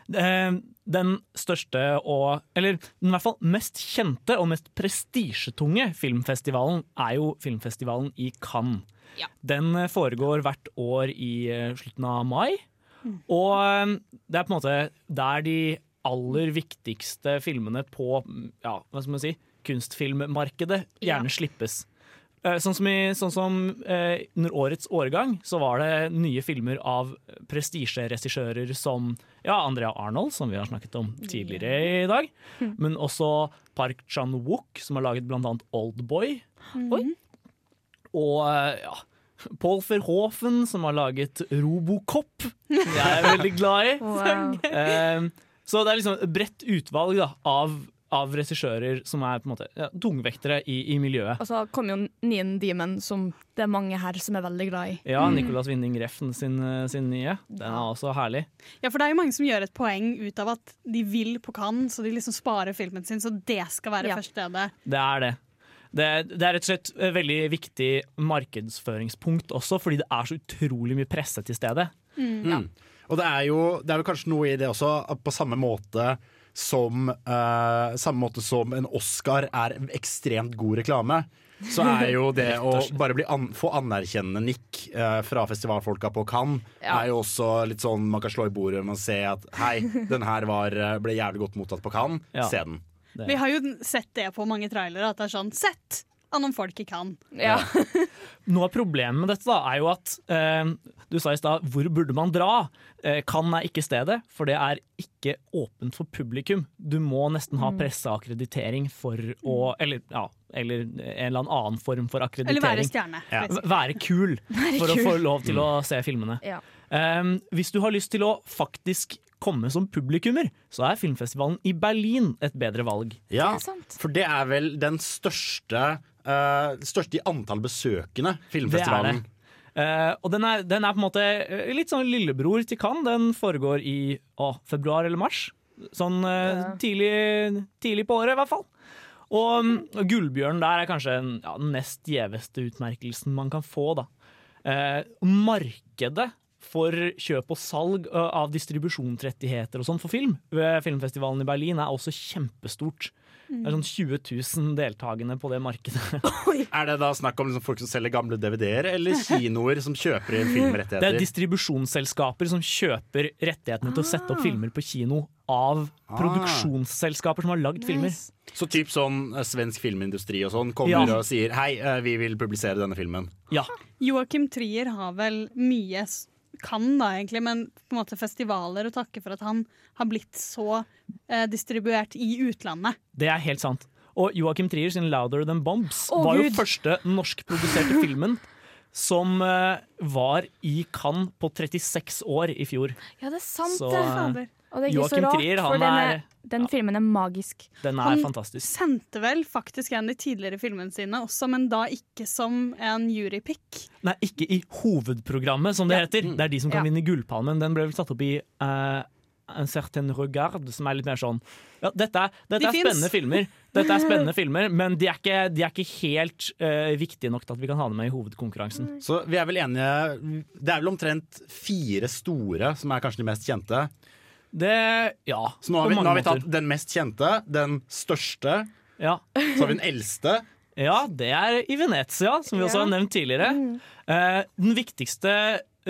Ja. Eh, Den største og Eller den i hvert fall mest kjente og mest prestisjetunge filmfestivalen er jo filmfestivalen i Cannes. Ja. Den eh, foregår hvert år i eh, slutten av mai. Og eh, det er på en måte der de aller viktigste filmene på mm, ja, hva skal man si, kunstfilmmarkedet Ja. gjerne slippes. Eh, Sånn som, i, sånn som eh, under årets årgang så var det nye filmer av prestisjeregissører som ja, Andrea Arnold, som vi har snakket om tidligere i dag. Men også Park Chan-wook, som har laget annet Oldboy. Oi. Og eh, ja, Paul Verhoeven, som har laget Robocop, som jeg er veldig glad i. Wow. Eh, så det er liksom et bredt utvalg da, av av regissører som er på en måte ja, tungvektere i, i miljøet. Og så kom jo Nien Demon, som det er mange her som er veldig glad i. Ja, Nicolas Winding Refn sin, eh, sin nye. Den er også herlig. Ja, for det er jo mange som gjør et poeng ut av at de vil på Cannes, så de liksom sparer filmen sin, så det skal være Ja. første stedet. Det er det. Det, det er rett og slett et veldig viktig markedsføringspunkt også, fordi det er så utrolig mye presse til stede. Mm. Og det er jo det er vel kanskje noe i det også, at på samme måte som uh, Samme måte som en Oscar er ekstremt god reklame, så er jo det å bare bli an få anerkjennende nikk uh, fra festivalfolka på Cannes, Ja. er jo også litt sånn man kan slå i bordet med å se at hei, den her var, eh, ble jævlig godt mottatt på Cannes, Ja. se den. Det. Vi har jo sett det på mange trailere, at det er sånn Sett av noen folk ikke kan. Ja. Noe av problemet med dette da, er jo at eh, du sa i stad hvor burde man dra? Eh, Cannes er ikke stedet, for det er ikke åpent for publikum. Du må nesten ha presseakkreditering for å Eller, ja, eller en eller annen form for akkreditering. Eller være stjerne. Ja. Være kul for å få lov til å se filmene. Ja. Um, hvis du har lyst til å faktisk komme som publikummer, så er filmfestivalen i Berlin et bedre valg. Ja, for det er vel den største, eh, største i antall besøkende filmfestivalen. Eh, og den er, den er på en måte eh, litt sånn lillebror til Cannes. Den foregår i å, februar eller mars. Sånn uh, Ja. tidlig, tidlig på året, i hvert fall. Og mm, Gullbjørn der er kanskje den ja, nest gjeveste utmerkelsen man kan få. da. Uh, markedet for kjøp og salg av distribusjonsrettigheter og sånn for film ved filmfestivalen i Berlin er også kjempestort. Det er sånn 20 000 deltakende på det markedet. Er det da snakk om liksom folk som selger gamle DVD-er, eller kinoer som kjøper filmrettigheter? Det er distribusjonsselskaper som kjøper rettighetene til å sette opp filmer på kino av produksjonsselskaper som har lagd filmer. Så typ sånn eh, svensk filmindustri og sånn kommer Ja. og sier hei, eh, vi vil publisere denne filmen. Ja, Joakim Trier har vel mye kan da egentlig, men på en måte festivaler å takke for at han har blitt så eh, distribuert i utlandet. det er helt sant. Og Joakim Trier sin 'Louder Than Bombs' oh, var jo Gud. første norskproduserte filmen som eh, var i Cannes på 36 år i fjor. Ja, det er sant, Så, det. eh, Fader. Og det er ikke så rart, Trier, for han den, er- er, den filmen er magisk. Den er Han- fantastisk. Sendte vel faktisk en av de tidligere filmene sine også, men da ikke som en jurypick. Nei, ikke i hovedprogrammet, som det heter. Det er de som kan Ja. vinne Gullpalmen. Den ble vel satt opp i uh, En certain regard, som er litt mer sånn ja, Dette er, dette De er finnes. spennende filmer, Dette er spennende filmer men de er ikke, de er ikke helt uh, viktige nok til at vi kan ha dem med i hovedkonkurransen. Så vi er vel enige Det er vel omtrent fire store som er kanskje de mest kjente. Det Ja. Så nå har vi, nå har vi tatt den mest kjente, den største, ja. så har vi den eldste. Ja, det er i Venezia, som vi også har nevnt tidligere. Eh, den viktigste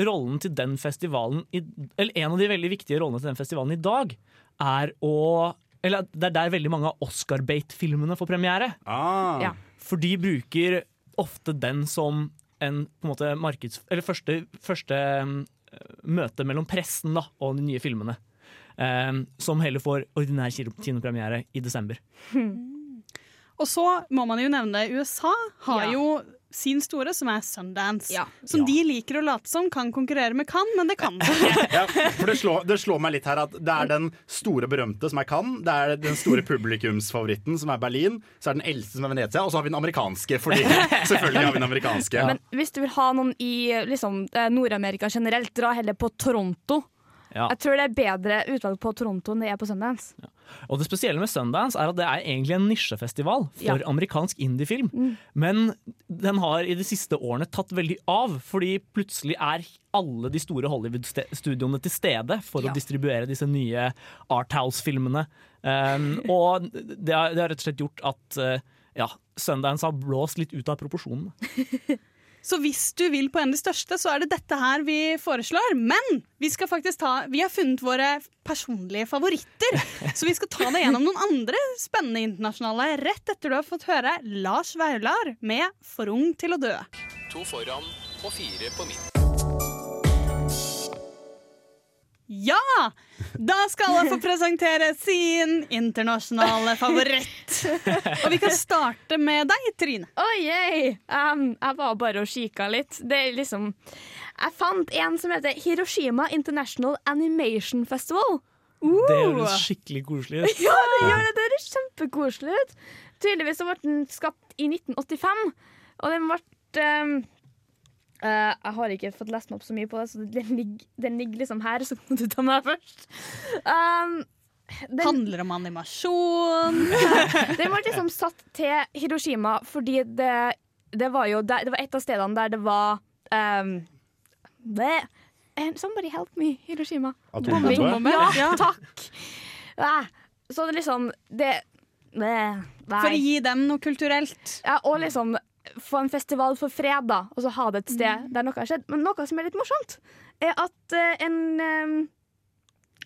rollen til den festivalen i, Eller en av de veldig viktige rollene til den festivalen i dag, er å Eller det er der veldig mange av Oscar-bate-filmene får premiere. Ah. Ja. For de bruker ofte den som en på en måte markeds... Eller første, første um, møte mellom pressen da, og de nye filmene. Um, som heller får ordinær kino- kinopremiere i desember. Og så må man jo nevne USA har Ja. jo sin store, som er Sundance. Ja. Som de liker å late som kan konkurrere med Cannes, men det kan de ikke. Ja, for det slår, det slår meg litt her at det er den store berømte som er Cannes, det er den store publikumsfavoritten som er Berlin, så er den eldste som er Venezia, og så har vi den amerikanske, fordi selvfølgelig har vi den amerikanske. Men hvis du vil ha noen i liksom, eh, Nord-Amerika generelt, dra heller på Toronto. Ja. Jeg tror det er bedre utvalg på Toronto enn det er på Sundance. Og det spesielle med Sundance er at det er egentlig en nisjefestival for Ja. amerikansk indiefilm. Men den har i de siste årene tatt veldig av, fordi plutselig er alle de store Hollywood-studioene til stede for Ja. å distribuere disse nye Arthouse-filmene. Um, og det har, det har rett og slett gjort at uh, ja, Sundance har blåst litt ut av proporsjonene. Så hvis du vil på en av de største, så er det dette her vi foreslår. Men vi skal faktisk ta Vi har funnet våre personlige favoritter. Så vi skal ta deg gjennom noen andre spennende internasjonale rett etter du har fått høre Lars Vaular med 'For ung til å dø'. To foran og fire på midten. Ja! Da skal alle få presentere sin internasjonale favoritt. Og vi kan starte med deg, Trine. Oi, yay. um, jeg var bare og kikka litt. Det er liksom Jeg fant en som heter Hiroshima International Animation Festival. Det høres skikkelig koselig ut. Ja, det gjør det! Det høres kjempekoselig ut. Tydeligvis så ble den skapt i 1985, og den ble ehm, eh, Jeg har ikke fått lest meg opp så mye på det, så den ligger, den ligger liksom her, så kan du ta meg først. Um, den, Handler om animasjon. den ble liksom satt til Hiroshima fordi det, det var jo der, Det var et av stedene der det var um, det, Somebody help me, Hiroshima. Bombing. Ja. Ja, takk. Ah, Så det liksom Det, det. For å gi dem noe kulturelt. Ja, og liksom få en festival for fred, da, og så ha det et sted der noe har skjedd. Men noe som er litt morsomt, er at eh, en um,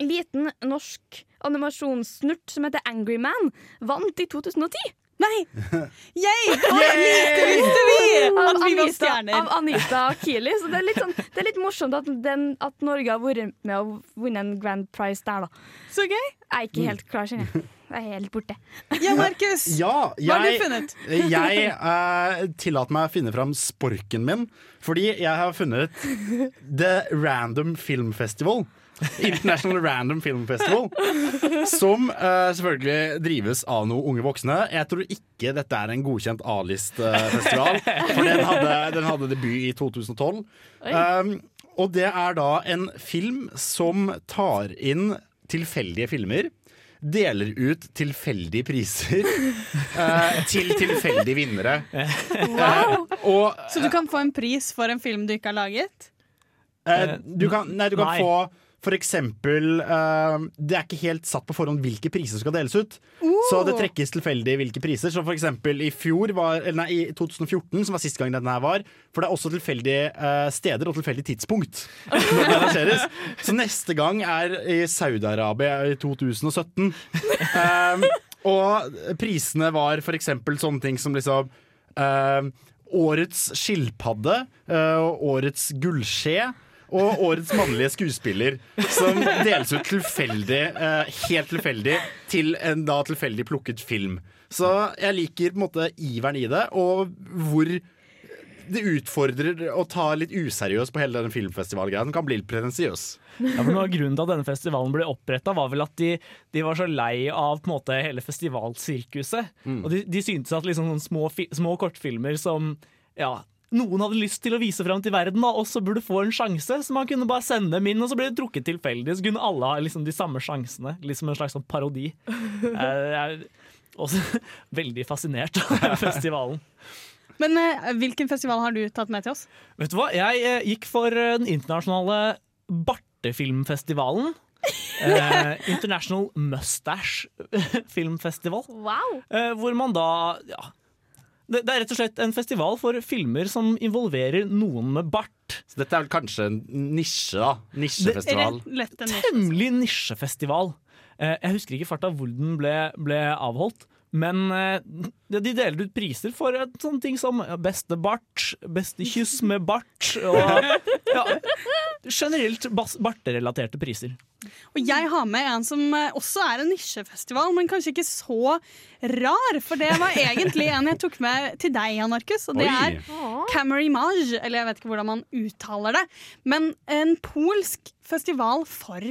liten norsk animasjonssnurt som heter Angry Man, vant i 2010. Nei! Yay! Og lite visste vi at vi var stjerner. av Anita Keeley. Så det er litt, sånn, det er litt morsomt at, den, at Norge har vært med og vunnet en grand prize der, da. Så gøy. Jeg er ikke helt klar, kjenner jeg. Er helt borte. Ja, Markus. Ja, Hva har du funnet? jeg uh, tillater meg å finne fram sporken min, fordi jeg har funnet The Random Film Festival. International Random Film Festival. Som uh, selvfølgelig drives av noen unge voksne. Jeg tror ikke dette er en godkjent A-list-festival, for den hadde, den hadde debut i 2012. Um, og det er da en film som tar inn tilfeldige filmer. Deler ut tilfeldige priser eh, til tilfeldige vinnere. Wow. Og Så du kan få en pris for en film du ikke har laget? Eh, du kan, nei, du kan Nei. få for eksempel uh, Det er ikke helt satt på forhånd hvilke priser som skal deles ut. Så det trekkes tilfeldig hvilke priser. Så for eksempel i fjor var, eller nei, i 2014, som var sist gang denne her var. For det er også tilfeldige uh, steder og tilfeldig tidspunkt når det arrangeres. Så neste gang er i Saudi-Arabia i 2017. Um, og prisene var for eksempel sånne ting som liksom eh, Årets skilpadde, eh, årets gullskje og årets mannlige skuespiller. Som deles ut tilfeldig, eh, helt tilfeldig, til en da tilfeldig plukket film. Så jeg liker på en måte iveren i det, og hvor det utfordrer å ta litt useriøst på hele den filmfestivalgreia. Den kan bli litt pretensiøs. Ja, for noe av Grunnen til at denne festivalen ble oppretta, var vel at de, de var så lei av måte, hele festivalsirkuset. Mm. Og de, de syntes at liksom, små, små kortfilmer som ja, noen hadde lyst til å vise fram til verden, da, også burde få en sjanse. Så man kunne bare sende dem inn, og så ble det trukket tilfeldig. Så kunne alle ha liksom, de samme sjansene. Liksom en slags sånn parodi. Jeg er også veldig fascinert av festivalen. Men eh, hvilken festival har du tatt med til oss? Vet du hva? Jeg eh, gikk for eh, den internasjonale bartefilmfestivalen. Eh, International Mustache Filmfestival. Wow. Eh, hvor man da ja, det, det er rett og slett en festival for filmer som involverer noen med bart. Så dette er vel kanskje en nisje, da? Nisjefestival. Temmelig nisjefestival. Eh, jeg husker ikke farta hvor den ble, ble avholdt. Men eh, de de deler ut priser for eh, sånne ting som ja, beste bart, beste kyss med bart og ja, generelt barterelaterte priser. Og jeg har med en som eh, også er en nisjefestival, men kanskje ikke så rar. For det var egentlig en jeg tok med til deg, Jan Markus. Og det Oi. er Camerimage, eller jeg vet ikke hvordan man uttaler det. Men en polsk festival for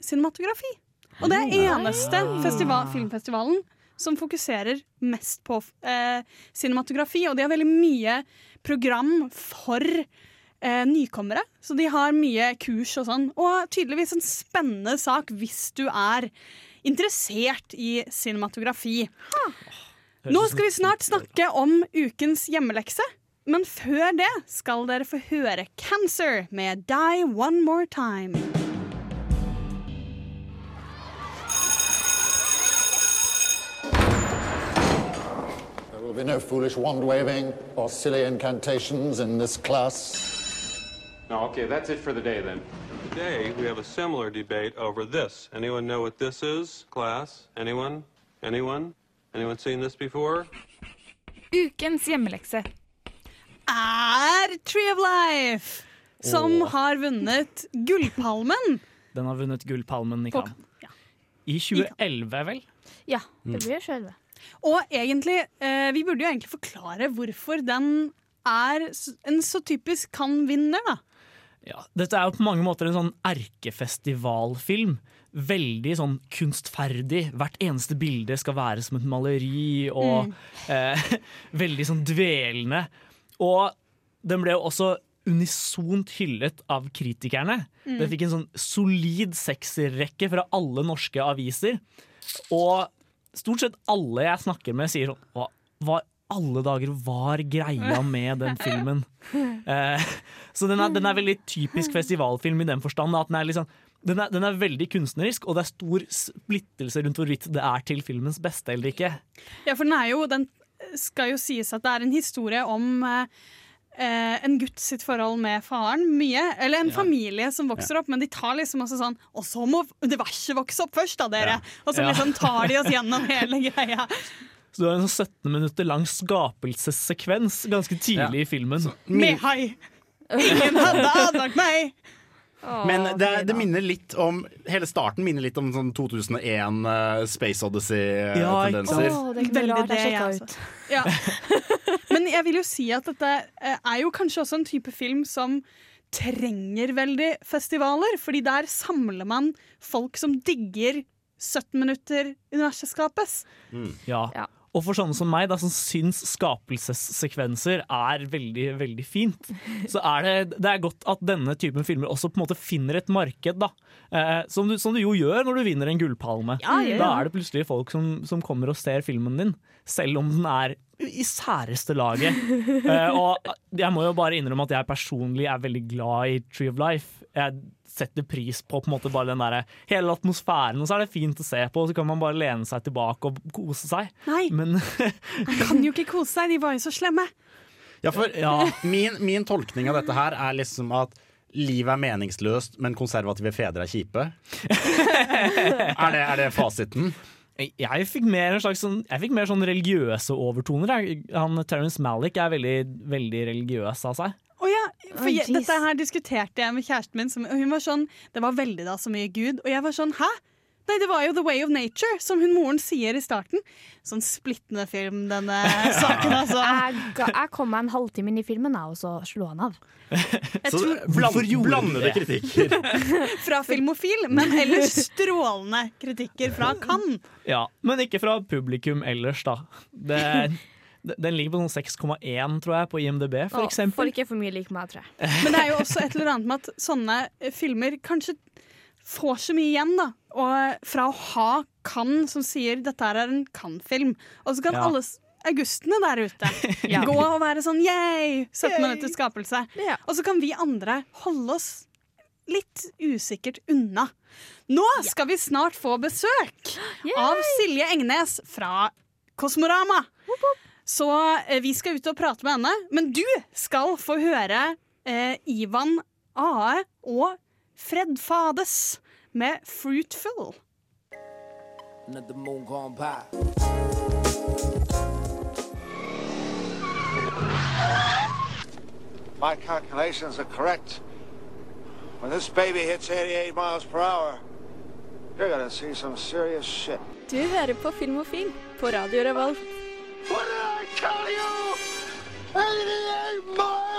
cinematografi. Og det er eneste festival, filmfestivalen som fokuserer mest på eh, cinematografi. Og de har veldig mye program for eh, nykommere. Så de har mye kurs og sånn. Og tydeligvis en spennende sak hvis du er interessert i cinematografi. Nå skal vi snart snakke om ukens hjemmelekse. Men før det skal dere få høre Cancer med Die One More Time. There will be no foolish wand waving or silly incantations in this class. No, okay, that's it for the day then. Today, we have a similar debate over this. Anyone know what this is, class? Anyone? Anyone? Anyone seen this before? Ukens hjemmelekse. Er Tree of Life, som Åh. har vunnet Gullpalmen. Den har vunnet Gullpalmen i Cannes. Ja. I 2011, vel? Ja, Mm. det blir sjølve. Og egentlig, eh, vi burde jo egentlig forklare hvorfor den er en så typisk kan-vinner, da. Ja, dette er jo på mange måter en sånn erkefestivalfilm. Veldig sånn kunstferdig. Hvert eneste bilde skal være som et maleri, og eh, veldig sånn dvelende. Og den ble jo også unisont hyllet av kritikerne. Mm. Den fikk en sånn solid sekserrekke fra alle norske aviser. Og stort sett alle jeg snakker med, sier sånn Hva, hva alle dager var greia med den filmen? Eh, så den er, den er veldig typisk festivalfilm i den forstand. At den, er liksom, den, er, den er veldig kunstnerisk, og det er stor splittelse rundt hvorvidt det er til filmens beste eller ikke. Ja, for den er jo Den skal jo sies at det er en historie om eh, eh, en gutt sitt forhold med faren. Mye. Eller en Ja. familie som vokser Ja. opp, men de tar liksom også sånn Og så må universet vokse opp først, da, dere! Ja. Og så Ja. liksom tar de oss gjennom hele greia. Så du har en sånn 17 minutter lang skapelsessekvens ganske tidlig i filmen. Med hai! Ingen hadde advart meg! Men det, det minner litt om Hele starten minner litt om sånn 2001 uh, Space Odyssey-tendenser. Å, det er ikke noe rart jeg sjekka ut. Ja. Men jeg vil jo si at dette eh, er jo kanskje også en type film som trenger veldig festivaler, fordi der samler man folk som digger 17 minutter universet skapes. Ja. Og for sånne som meg, da, som syns skapelsessekvenser er veldig veldig fint, så er det, det er godt at denne typen filmer også på en måte finner et marked. da. Eh, som, du, som du jo gjør når du vinner en gullpalme. Ja, ja, ja. Da er det plutselig folk som, som kommer og ser filmen din, selv om den er i særeste laget. Uh, og jeg må jo bare innrømme at jeg personlig er veldig glad i Tree of Life. Jeg setter pris på på en måte bare den der, hele atmosfæren, og så er det fint å se på, og så kan man bare lene seg tilbake og kose seg. Nei, Men han kan jo ikke kose seg, de var jo så slemme. Ja, for Min, min tolkning av dette her er liksom at livet er meningsløst, men konservative fedre er kjipe. er, det, er det fasiten? Jeg fikk mer, en slags sånn, jeg fikk mer sånn religiøse overtoner. jeg. Han Terence Malick er veldig, veldig religiøs av seg. Å ja, for jeg, dette her diskuterte jeg med kjæresten min, som, og hun var sånn Det var veldig da så mye Gud. Og jeg var sånn Hæ? Nei, det var jo The Way of Nature, som hun moren sier i starten. Sånn splittende film, denne saken, altså. Jeg, jeg kom meg en halvtime inn i filmen, jeg, og så slo han av. Jeg Så tror- bland, blandede kritikker. Fra Filmofil, men ellers strålende kritikker fra Cannes. Ja, Men ikke fra publikum ellers, da. Det, den ligger på sånn 6,1 tror jeg på IMDb, for Åh, eksempel. Folk er for mye lik meg, tror jeg. Men det er jo også et eller annet med at sånne filmer kanskje får så mye igjen, da. Og fra å ha Kan som sier dette er en Kan-film, og så kan Ja. alle augustene der ute Ja. gå og være sånn yay! 17 minutters skapelse. Ja. Og så kan vi andre holde oss litt usikkert unna. Nå skal vi snart få besøk av Silje Engnes fra Kosmorama. Så eh, vi skal ut og prate med henne, men du skal få høre eh, Ivan Ae og Fred Fades med 'Fruitful'. Let the moon gone by. My calculations are correct. When this baby hits 88 miles per hour, you're gonna see some serious shit. Du hører på Filmofil på Radio Revolt. What did I tell you? 88 miles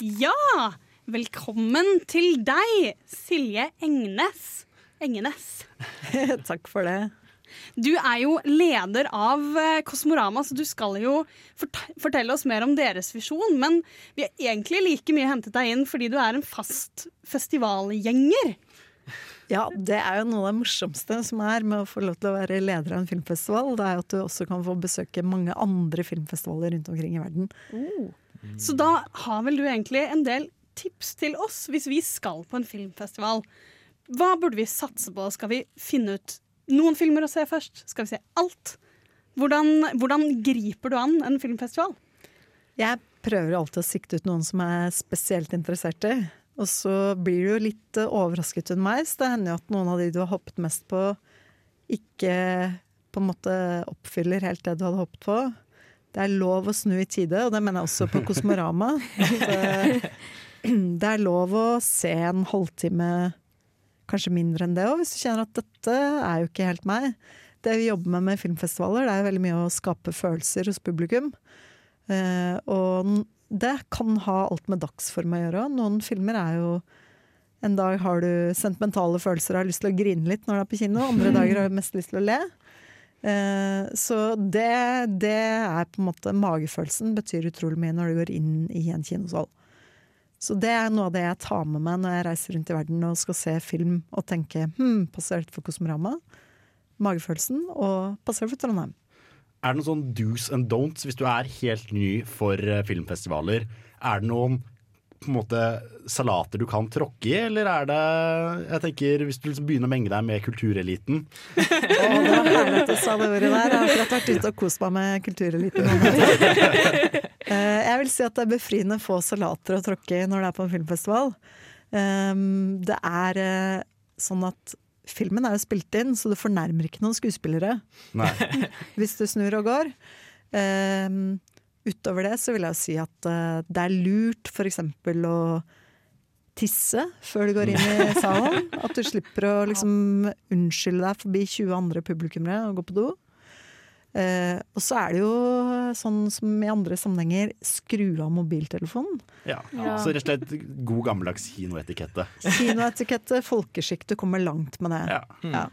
Ja! Velkommen til deg, Silje Engnes. Engenes. Takk for det. Du er jo leder av eh, Kosmorama, så du skal jo fortelle oss mer om deres visjon. Men vi har egentlig like mye hentet deg inn fordi du er en fast festivalgjenger. Ja, det er jo noe av det morsomste som er med å få lov til å være leder av en filmfestival. Det er jo at du også kan få besøke mange andre filmfestivaler rundt omkring i verden. Så da har vel du egentlig en del tips til oss hvis vi skal på en filmfestival. Hva burde vi satse på? Skal vi finne ut noen filmer å se først? Skal vi se alt? Hvordan, hvordan griper du an en filmfestival? Jeg prøver alltid å sikte ut noen som er spesielt interessert i. Og så blir du jo litt eh, overrasket underveis. Det hender jo at noen av de du har hoppet mest på, ikke på en måte oppfyller helt det du hadde hoppet på. Det er lov å snu i tide, og det mener jeg også på Kosmorama. Det er lov å se en halvtime, kanskje mindre enn det òg, hvis du kjenner at dette er jo ikke helt meg. det vi jobber med med filmfestivaler, det er jo veldig mye å skape følelser hos publikum. Eh, og det kan ha alt med dagsform å gjøre. Noen filmer er jo En dag har du sentimentale følelser og har lyst til å grine litt når du er på kino, andre dager har du mest lyst til å le. Eh, så det, det er på en måte Magefølelsen betyr utrolig mye når du går inn i en kinosal. Så det er noe av det jeg tar med meg når jeg reiser rundt i verden og skal se film og tenke hm, passer dette for Kosmorama? Magefølelsen, og passer det for Trondheim? Er det noen sånn do's and don'ts hvis du er helt ny for eh, filmfestivaler? Er det noen på en måte salater du kan tråkke i, eller er det Jeg tenker Hvis du liksom begynner å menge deg med kultureliten oh, det var herlig at du sa det ordet der. Jeg har akkurat vært ute og kost meg med kultureliten. Eh, Jeg vil si at det er befriende få salater å tråkke i når det er på en filmfestival. Um, Det er eh, sånn at filmen er jo spilt inn, så du fornærmer ikke noen skuespillere. Nei. hvis du snur og går. Um, utover det så vil jeg jo si at eh, det er lurt f.eks. å tisse før du går inn i salen. At du slipper å liksom unnskylde deg forbi 20 andre publikummere og gå på do. Eh, og så er det jo sånn som i andre sammenhenger, skru av mobiltelefonen. Ja. Ja. Så rett og slett god gammeldags kinoetikette. Kinoetikette, folkeskikk, du kommer langt med det. Ja. Ja.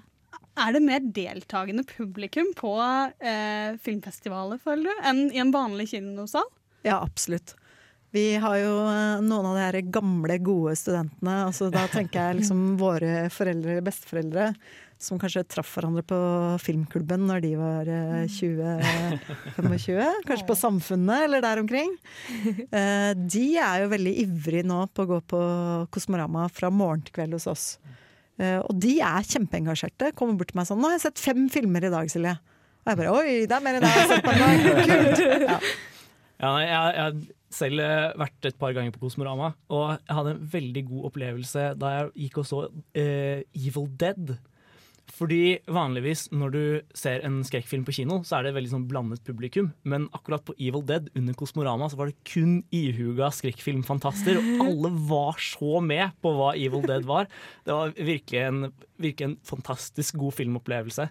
Er det mer deltakende publikum på eh, filmfestivalet, føler du, enn i en vanlig kinosal? Ja, absolutt. Vi har jo eh, noen av de her gamle, gode studentene. Altså, da tenker jeg liksom våre foreldre besteforeldre som kanskje traff hverandre på filmklubben når de var eh, 20-25. Kanskje på Samfunnet eller der omkring. Eh, de er jo veldig ivrige nå på å gå på Kosmorama fra morgen til kveld hos oss. Eh, og de er kjempeengasjerte. Kommer bort til meg sånn 'Nå har jeg sett fem filmer i dag, Silje'. Og jeg bare 'oi, det er mer enn jeg har sett på en dag'. Kult! Ja. Ja, nei, jeg, jeg har selv eh, vært et par ganger på Kosmorama, og jeg hadde en veldig god opplevelse da jeg gikk og så uh, Evil Dead. Fordi vanligvis når du ser en skrekkfilm på kino, så er det veldig sånn blandet publikum. Men akkurat på Evil Dead under Kosmorama så var det kun ihuga skrekkfilmfantaster. Og alle var så med på hva Evil Dead var. Det var virkelig en, virkelig en fantastisk god filmopplevelse.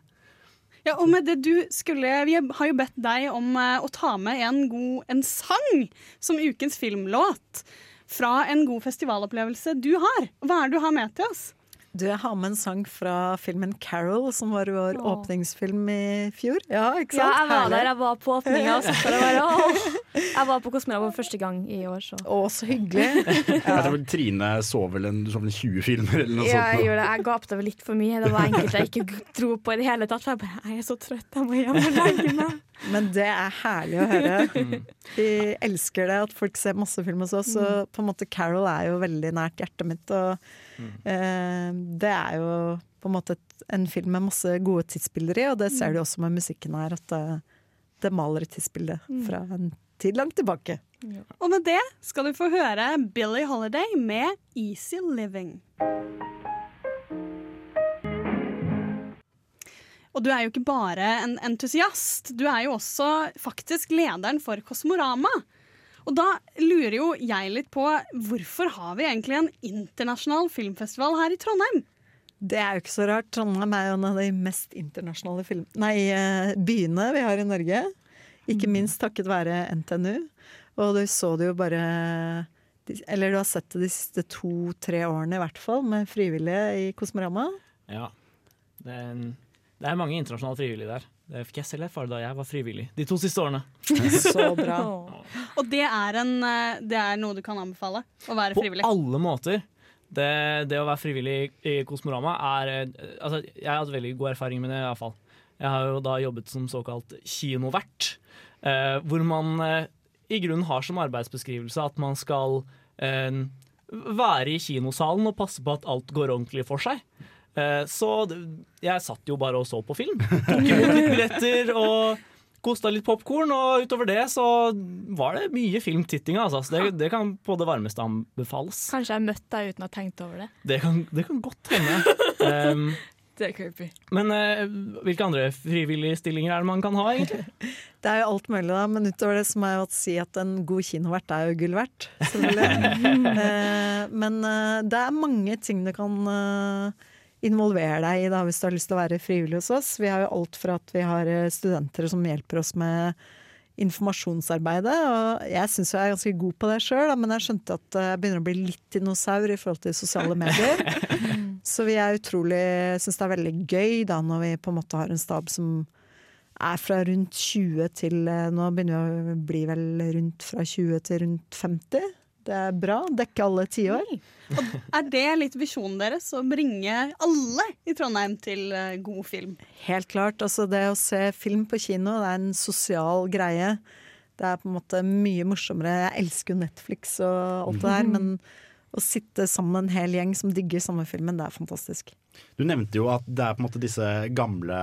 Ja, og med det du skulle Vi har jo bedt deg om eh, å ta med en god en sang som ukens filmlåt fra en god festivalopplevelse du har. Hva er det du har med til oss? Du, jeg har med en sang fra filmen Carol, som var vår åpningsfilm i fjor. Ja, ikke sant? Ja, jeg var Herlig. der. Jeg var på åpninga. og satt der og bare, åh. Jeg var på Kosmera for første gang i år, så. Å, så hyggelig. Jeg tror vel Trine så vel en, du så vel en 20 filmer eller noe Ja, sånt. jeg nå. gjorde det. Jeg gapte vel litt for mye. Det var enkelte jeg ikke dro på i det hele tatt. For jeg bare Jeg er så trøtt, jeg må hjem og legge meg. Men det er herlig å høre. Vi elsker det at folk ser masse film hos oss, og på en måte Carol er jo veldig nært hjertet mitt. Og eh, det er jo på en måte en film med masse gode tidsbilder i, og det ser du også med musikken her, at det, det maler et tidsbilde fra en tid langt tilbake. Og med det skal du få høre Billie Holiday med 'Easy Living'. Og du er jo ikke bare en entusiast, du er jo også faktisk lederen for Kosmorama. Og da lurer jo jeg litt på hvorfor har vi egentlig en internasjonal filmfestival her i Trondheim? Det er jo ikke så rart. Trondheim er jo en av de mest internasjonale film nei, eh, byene vi har i Norge. Ikke minst takket være NTNU. Og du så det jo bare Eller du har sett det de siste to-tre årene i hvert fall, med frivillige i Kosmorama. Ja. Det er, en, det er mange internasjonale frivillige der. Det fikk jeg selv erfare da jeg var frivillig de to siste årene. Så bra. Og det er, en, eh, det er noe du kan anbefale? Å være På frivillig? alle måter. Det, det å være frivillig i Kosmorama er eh, altså, Jeg har hatt veldig god erfaring med det, iallfall. Jeg har jo da jobbet som såkalt kinovert, eh, hvor man eh, i grunnen har som arbeidsbeskrivelse at man skal eh, være i kinosalen og passe på at alt går ordentlig for seg. Eh, så jeg satt jo bare og så på film. Tok imot litt billetter og kosta litt popkorn, og utover det så var det mye filmtitting. Altså. Det, det kan på det varmeste anbefales. Kanskje jeg møtte deg uten å ha tenkt over det. Det kan, det kan godt hende. Um, Det er creepy. men uh, hvilke andre frivillige stillinger er det man kan ha, egentlig? Det er jo alt mulig, da, men utover det så må jeg jo si at en god kinovert er jo gull verdt. selvfølgelig. Eh, men uh, det er mange ting du kan eh, involver deg i det hvis du har lyst til å være frivillig hos oss. Vi har jo alt fra at vi har eh, studenter som hjelper oss med informasjonsarbeidet. Og jeg syns jeg er ganske god på det sjøl, men jeg skjønte at jeg begynner å bli litt dinosaur i forhold til sosiale medier. Så vi er utrolig syns det er veldig gøy da når vi på en måte har en stab som er fra rundt 20 til eh, Nå begynner vi å bli vel rundt fra 20 til rundt 50. Det er bra. Dekke alle tiår. Er det litt visjonen deres? Å bringe alle i Trondheim til eh, god film? Helt klart. Altså det å se film på kino, det er en sosial greie. Det er på en måte mye morsommere. Jeg elsker jo Netflix og alt det der, men å sitte sammen med en hel gjeng som digger samme filmen, det er fantastisk. Du nevnte jo at det er på en måte disse gamle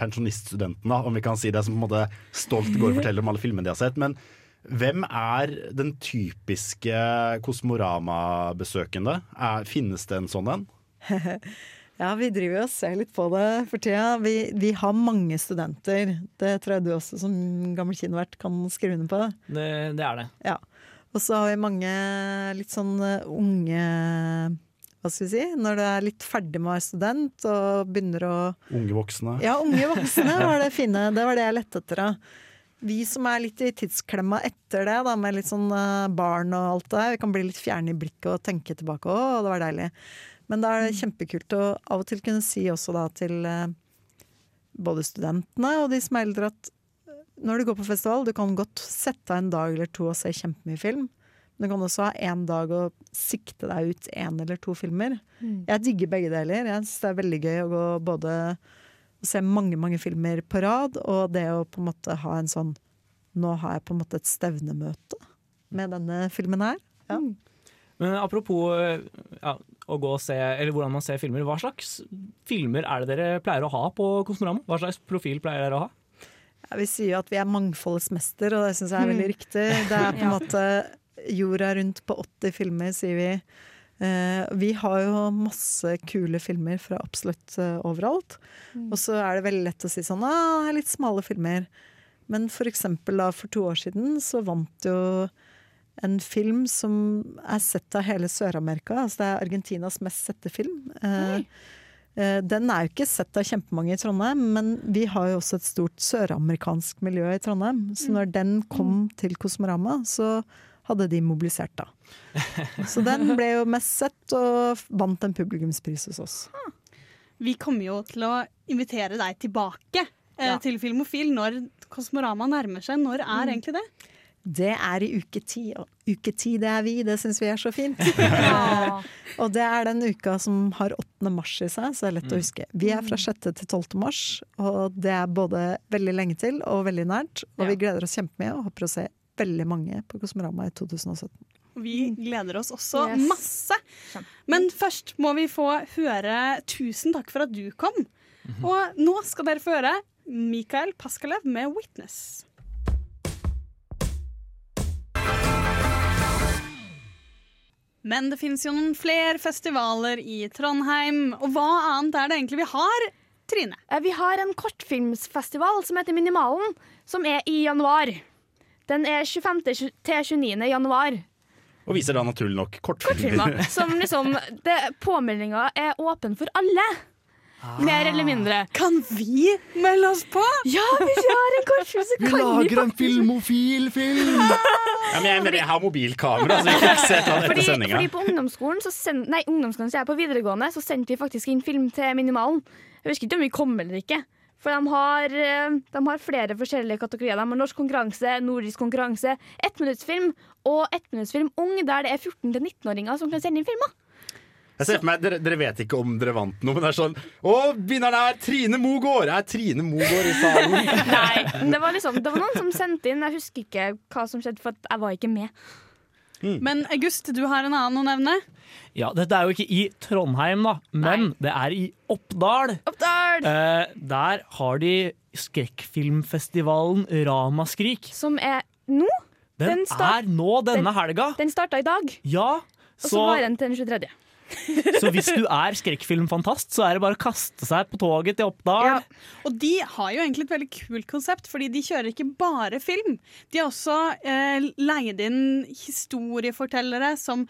pensjoniststudentene, om vi kan si det, som på en måte stolt går og forteller om alle filmene de har sett. Men hvem er den typiske Kosmorama-besøkende? Finnes det en sånn en? Ja, vi driver og ser litt på det for tida. Vi, vi har mange studenter. Det tror jeg du også som gammel kinovert kan skrive under på. Det, det er det. Ja. Og så har vi mange litt sånn eh, unge Hva skal vi si? Når du er litt ferdig med å være student og begynner å Unge voksne? Ja, unge voksne var det fine. Det var det jeg lette etter. da. Vi som er litt i tidsklemma etter det, da, med litt sånn eh, barn og alt det der, vi kan bli litt fjerne i blikket og tenke tilbake. Å, det var deilig. Men da er det kjempekult å av og til kunne si også da til eh, både studentene og de som er eldre at eh, når du går på festival, du kan godt sette av en dag eller to og se kjempemye film. Men du kan også ha én dag og sikte deg ut én eller to filmer. Mm. Jeg digger begge deler. Jeg synes det er veldig gøy å gå både å se mange, mange filmer på rad, og det å på en måte ha en sånn Nå har jeg på en måte et stevnemøte med denne filmen her. Ja. Men apropos eh, ja, å gå og se, eller hvordan man ser filmer, hva slags filmer er det dere pleier å ha på Kosmorama? Hva slags profil pleier dere å ha? Ja, vi sier jo at vi er mangfoldets mester, og det syns jeg er veldig Mm. riktig. Det er på en måte jorda rundt på 80 filmer, sier vi. Eh, vi har jo masse kule filmer fra absolutt eh, overalt. Mm. Og så er det veldig lett å si sånn ah, litt smale filmer. Men for eksempel da, for to år siden så vant jo en film som er sett av hele Sør-Amerika. Altså det er Argentinas mest sette film. Eh, eh, den er jo ikke sett av kjempemange i Trondheim, men vi har jo også et stort søramerikansk miljø i Trondheim. Så når den kom til Kosmorama, så hadde de mobilisert da. Så den ble jo mest sett og vant en publikumspris hos oss. Vi kommer jo til å invitere deg tilbake eh, Ja. til Filmofil når Kosmorama nærmer seg. Når er Mm. egentlig det? Det er i uke ti, og uke ti det er vi, det syns vi er så fint. og det er den uka som har 8. mars i seg, så det er lett å Mm. huske. Vi er fra 6. til 12. mars, og det er både veldig lenge til og veldig nært. Og Ja. vi gleder oss kjempemye og håper å se veldig mange på Kosmorama i 2017. Vi gleder oss også Yes. masse. Men først må vi få høre 'Tusen takk for at du kom'. Og nå skal dere få høre Mikael Paskalev med 'Witness'. Men det finnes jo noen flere festivaler i Trondheim. Og hva annet er det egentlig vi har, Trine? Eh, Vi har en kortfilmsfestival som heter Minimalen, som er i januar. Den er 25. til 29. januar. Og viser da naturlig nok Kortfilmer. kortfilmer. Som liksom det, Påmeldinga er åpen for alle. Mer eller mindre. Kan vi melde oss på? Ja, hvis vi har en kortfilm, så Vi kan vi lager en filmofil film! Ja, men jeg, mener, jeg har mobilkamera, så vi kan se det fordi, etter sendinga. fordi på ungdomsskolen, så send, nei, ungdomsskolen så er jeg på videregående, så sendte vi faktisk inn film til Minimalen. Jeg husker ikke om vi kom eller ikke. For de har, eh, de har flere forskjellige kategorier. De har norsk konkurranse, nordisk konkurranse, ettminuttsfilm og ettminuttsfilm ung, der det er 14-19-åringer som kan sende inn filmer. Jeg ser for meg, dere, dere vet ikke om dere vant noe, men det er sånn Å, vinneren er Trine Mogård! Er Trine Mogård i salen? Nei, det var, liksom, det var noen som sendte inn. Jeg husker ikke hva som skjedde, for jeg var ikke med. Men August, du har en annen å nevne. Ja, Dette er jo ikke i Trondheim, da, men det er i Oppdal. Oppdal! Eh, der har de skrekkfilmfestivalen Ramaskrik. Som er nå? Den, start- er nå denne den- helga. Den starta i dag, Ja, og så så, var den til den 23. så hvis du er skrekkfilmfantast, så er det bare å kaste seg på toget til Oppdal. Og de har jo egentlig et veldig kult konsept, fordi de kjører ikke bare film. De har også eh, leid inn historiefortellere som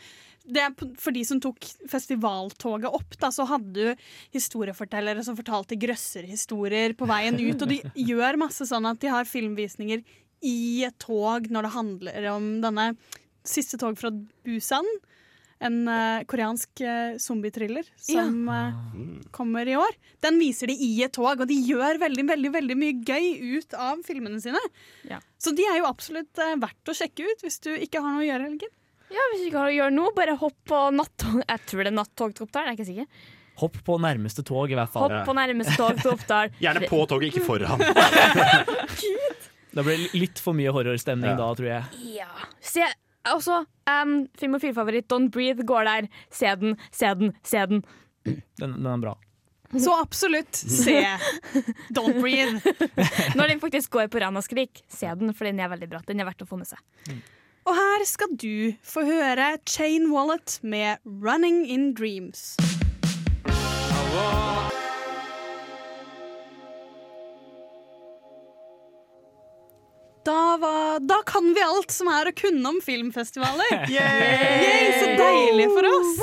det er for de som tok festivaltoget opp, da, så hadde du historiefortellere som fortalte grøsserhistorier på veien ut. Og de gjør masse sånn at de har filmvisninger i et tog når det handler om denne Siste tog fra Busan. En uh, koreansk uh, zombietriller som eh, kommer i år. Den viser de i et tog, og de gjør veldig veldig, veldig mye gøy ut av filmene sine. Så de er jo absolutt uh, verdt å sjekke ut hvis du ikke har noe å gjøre i helgen. Ja, Hvis du ikke har noe å gjøre noe, bare hopp på nattog. Jeg tror det er nattog til Oppdal. Jeg er ikke sikker. Hopp på nærmeste tog, i hvert fall. Hopp på nærmeste tog til Oppdal. Gjerne på toget, ikke foran. Det blir litt for mye horrorstemning da, tror jeg. Ja. Se, også, um, film- og filmfavoritt Don't Breathe går der. Se den, se den, se den. Den, den er bra. Så absolutt se Don't Breathe. Når den faktisk går på Ramaskrik, se den, for den er veldig bra. Den er verdt å få med seg. Og her skal du få høre Chain Wallet med 'Running in Dreams'. Da, var, da kan vi alt som er å kunne om filmfestivaler. Yay, så deilig for oss!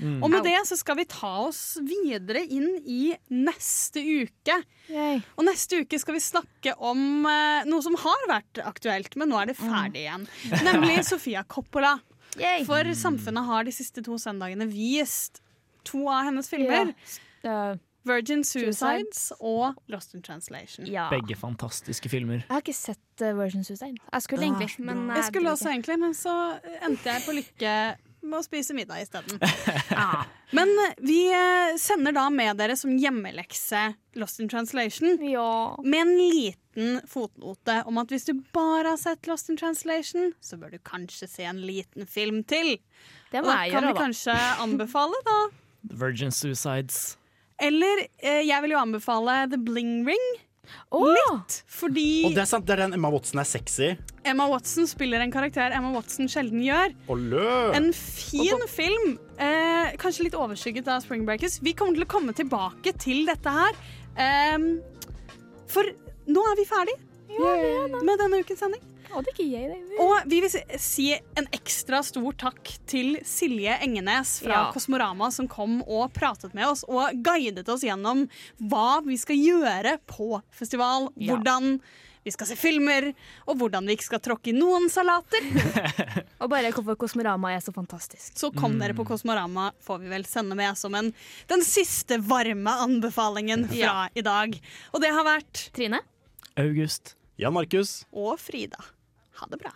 Mm. Og med det så skal vi ta oss videre inn i neste uke. Og neste uke skal vi snakke om uh, noe som har vært aktuelt, men nå er det ferdig igjen. Nemlig Sofia Coppola. For samfunnet har de siste to søndagene vist to av hennes filmer. Virgin Suicides og Lost in Translation. Begge fantastiske filmer. Jeg har ikke sett uh, Virgin Suicide. Jeg skulle egentlig, men Jeg skulle også egentlig, men så endte jeg på lykke med å spise middag isteden. Men vi eh, sender da med dere som hjemmelekse Lost in Translation med en liten fotnote om at hvis du bare har sett Lost in Translation, så bør du kanskje se en liten film til. Det må Og da jeg kan gjøre, vi da. kanskje anbefale, da. Virgin Suicides. Eller eh, jeg vil jo anbefale The Bling Ring. Litt, fordi Og det er sant, det er den Emma Watson er sexy. Emma Watson spiller en karakter Emma Watson sjelden gjør. Olø! En fin film. Eh, kanskje litt overskygget av Spring Breakers. Vi kommer til å komme tilbake til dette her. Eh, for nå er vi ferdig med denne ukens sending. Og vi vil si- en ekstra stor takk til Silje Engenes fra Ja. Kosmorama som kom og pratet med oss og guidet oss gjennom hva vi skal gjøre på festival. Ja. Hvordan vi skal se filmer, og hvordan vi ikke skal tråkke i noen salater. Og bare hvorfor Kosmorama er så fantastisk. Så kom dere på Kosmorama, får vi vel sende med som en, den siste varme anbefalingen fra Ja. i dag. Og det har vært Trine. August. Jan Markus. Og Frida. Ha det bra.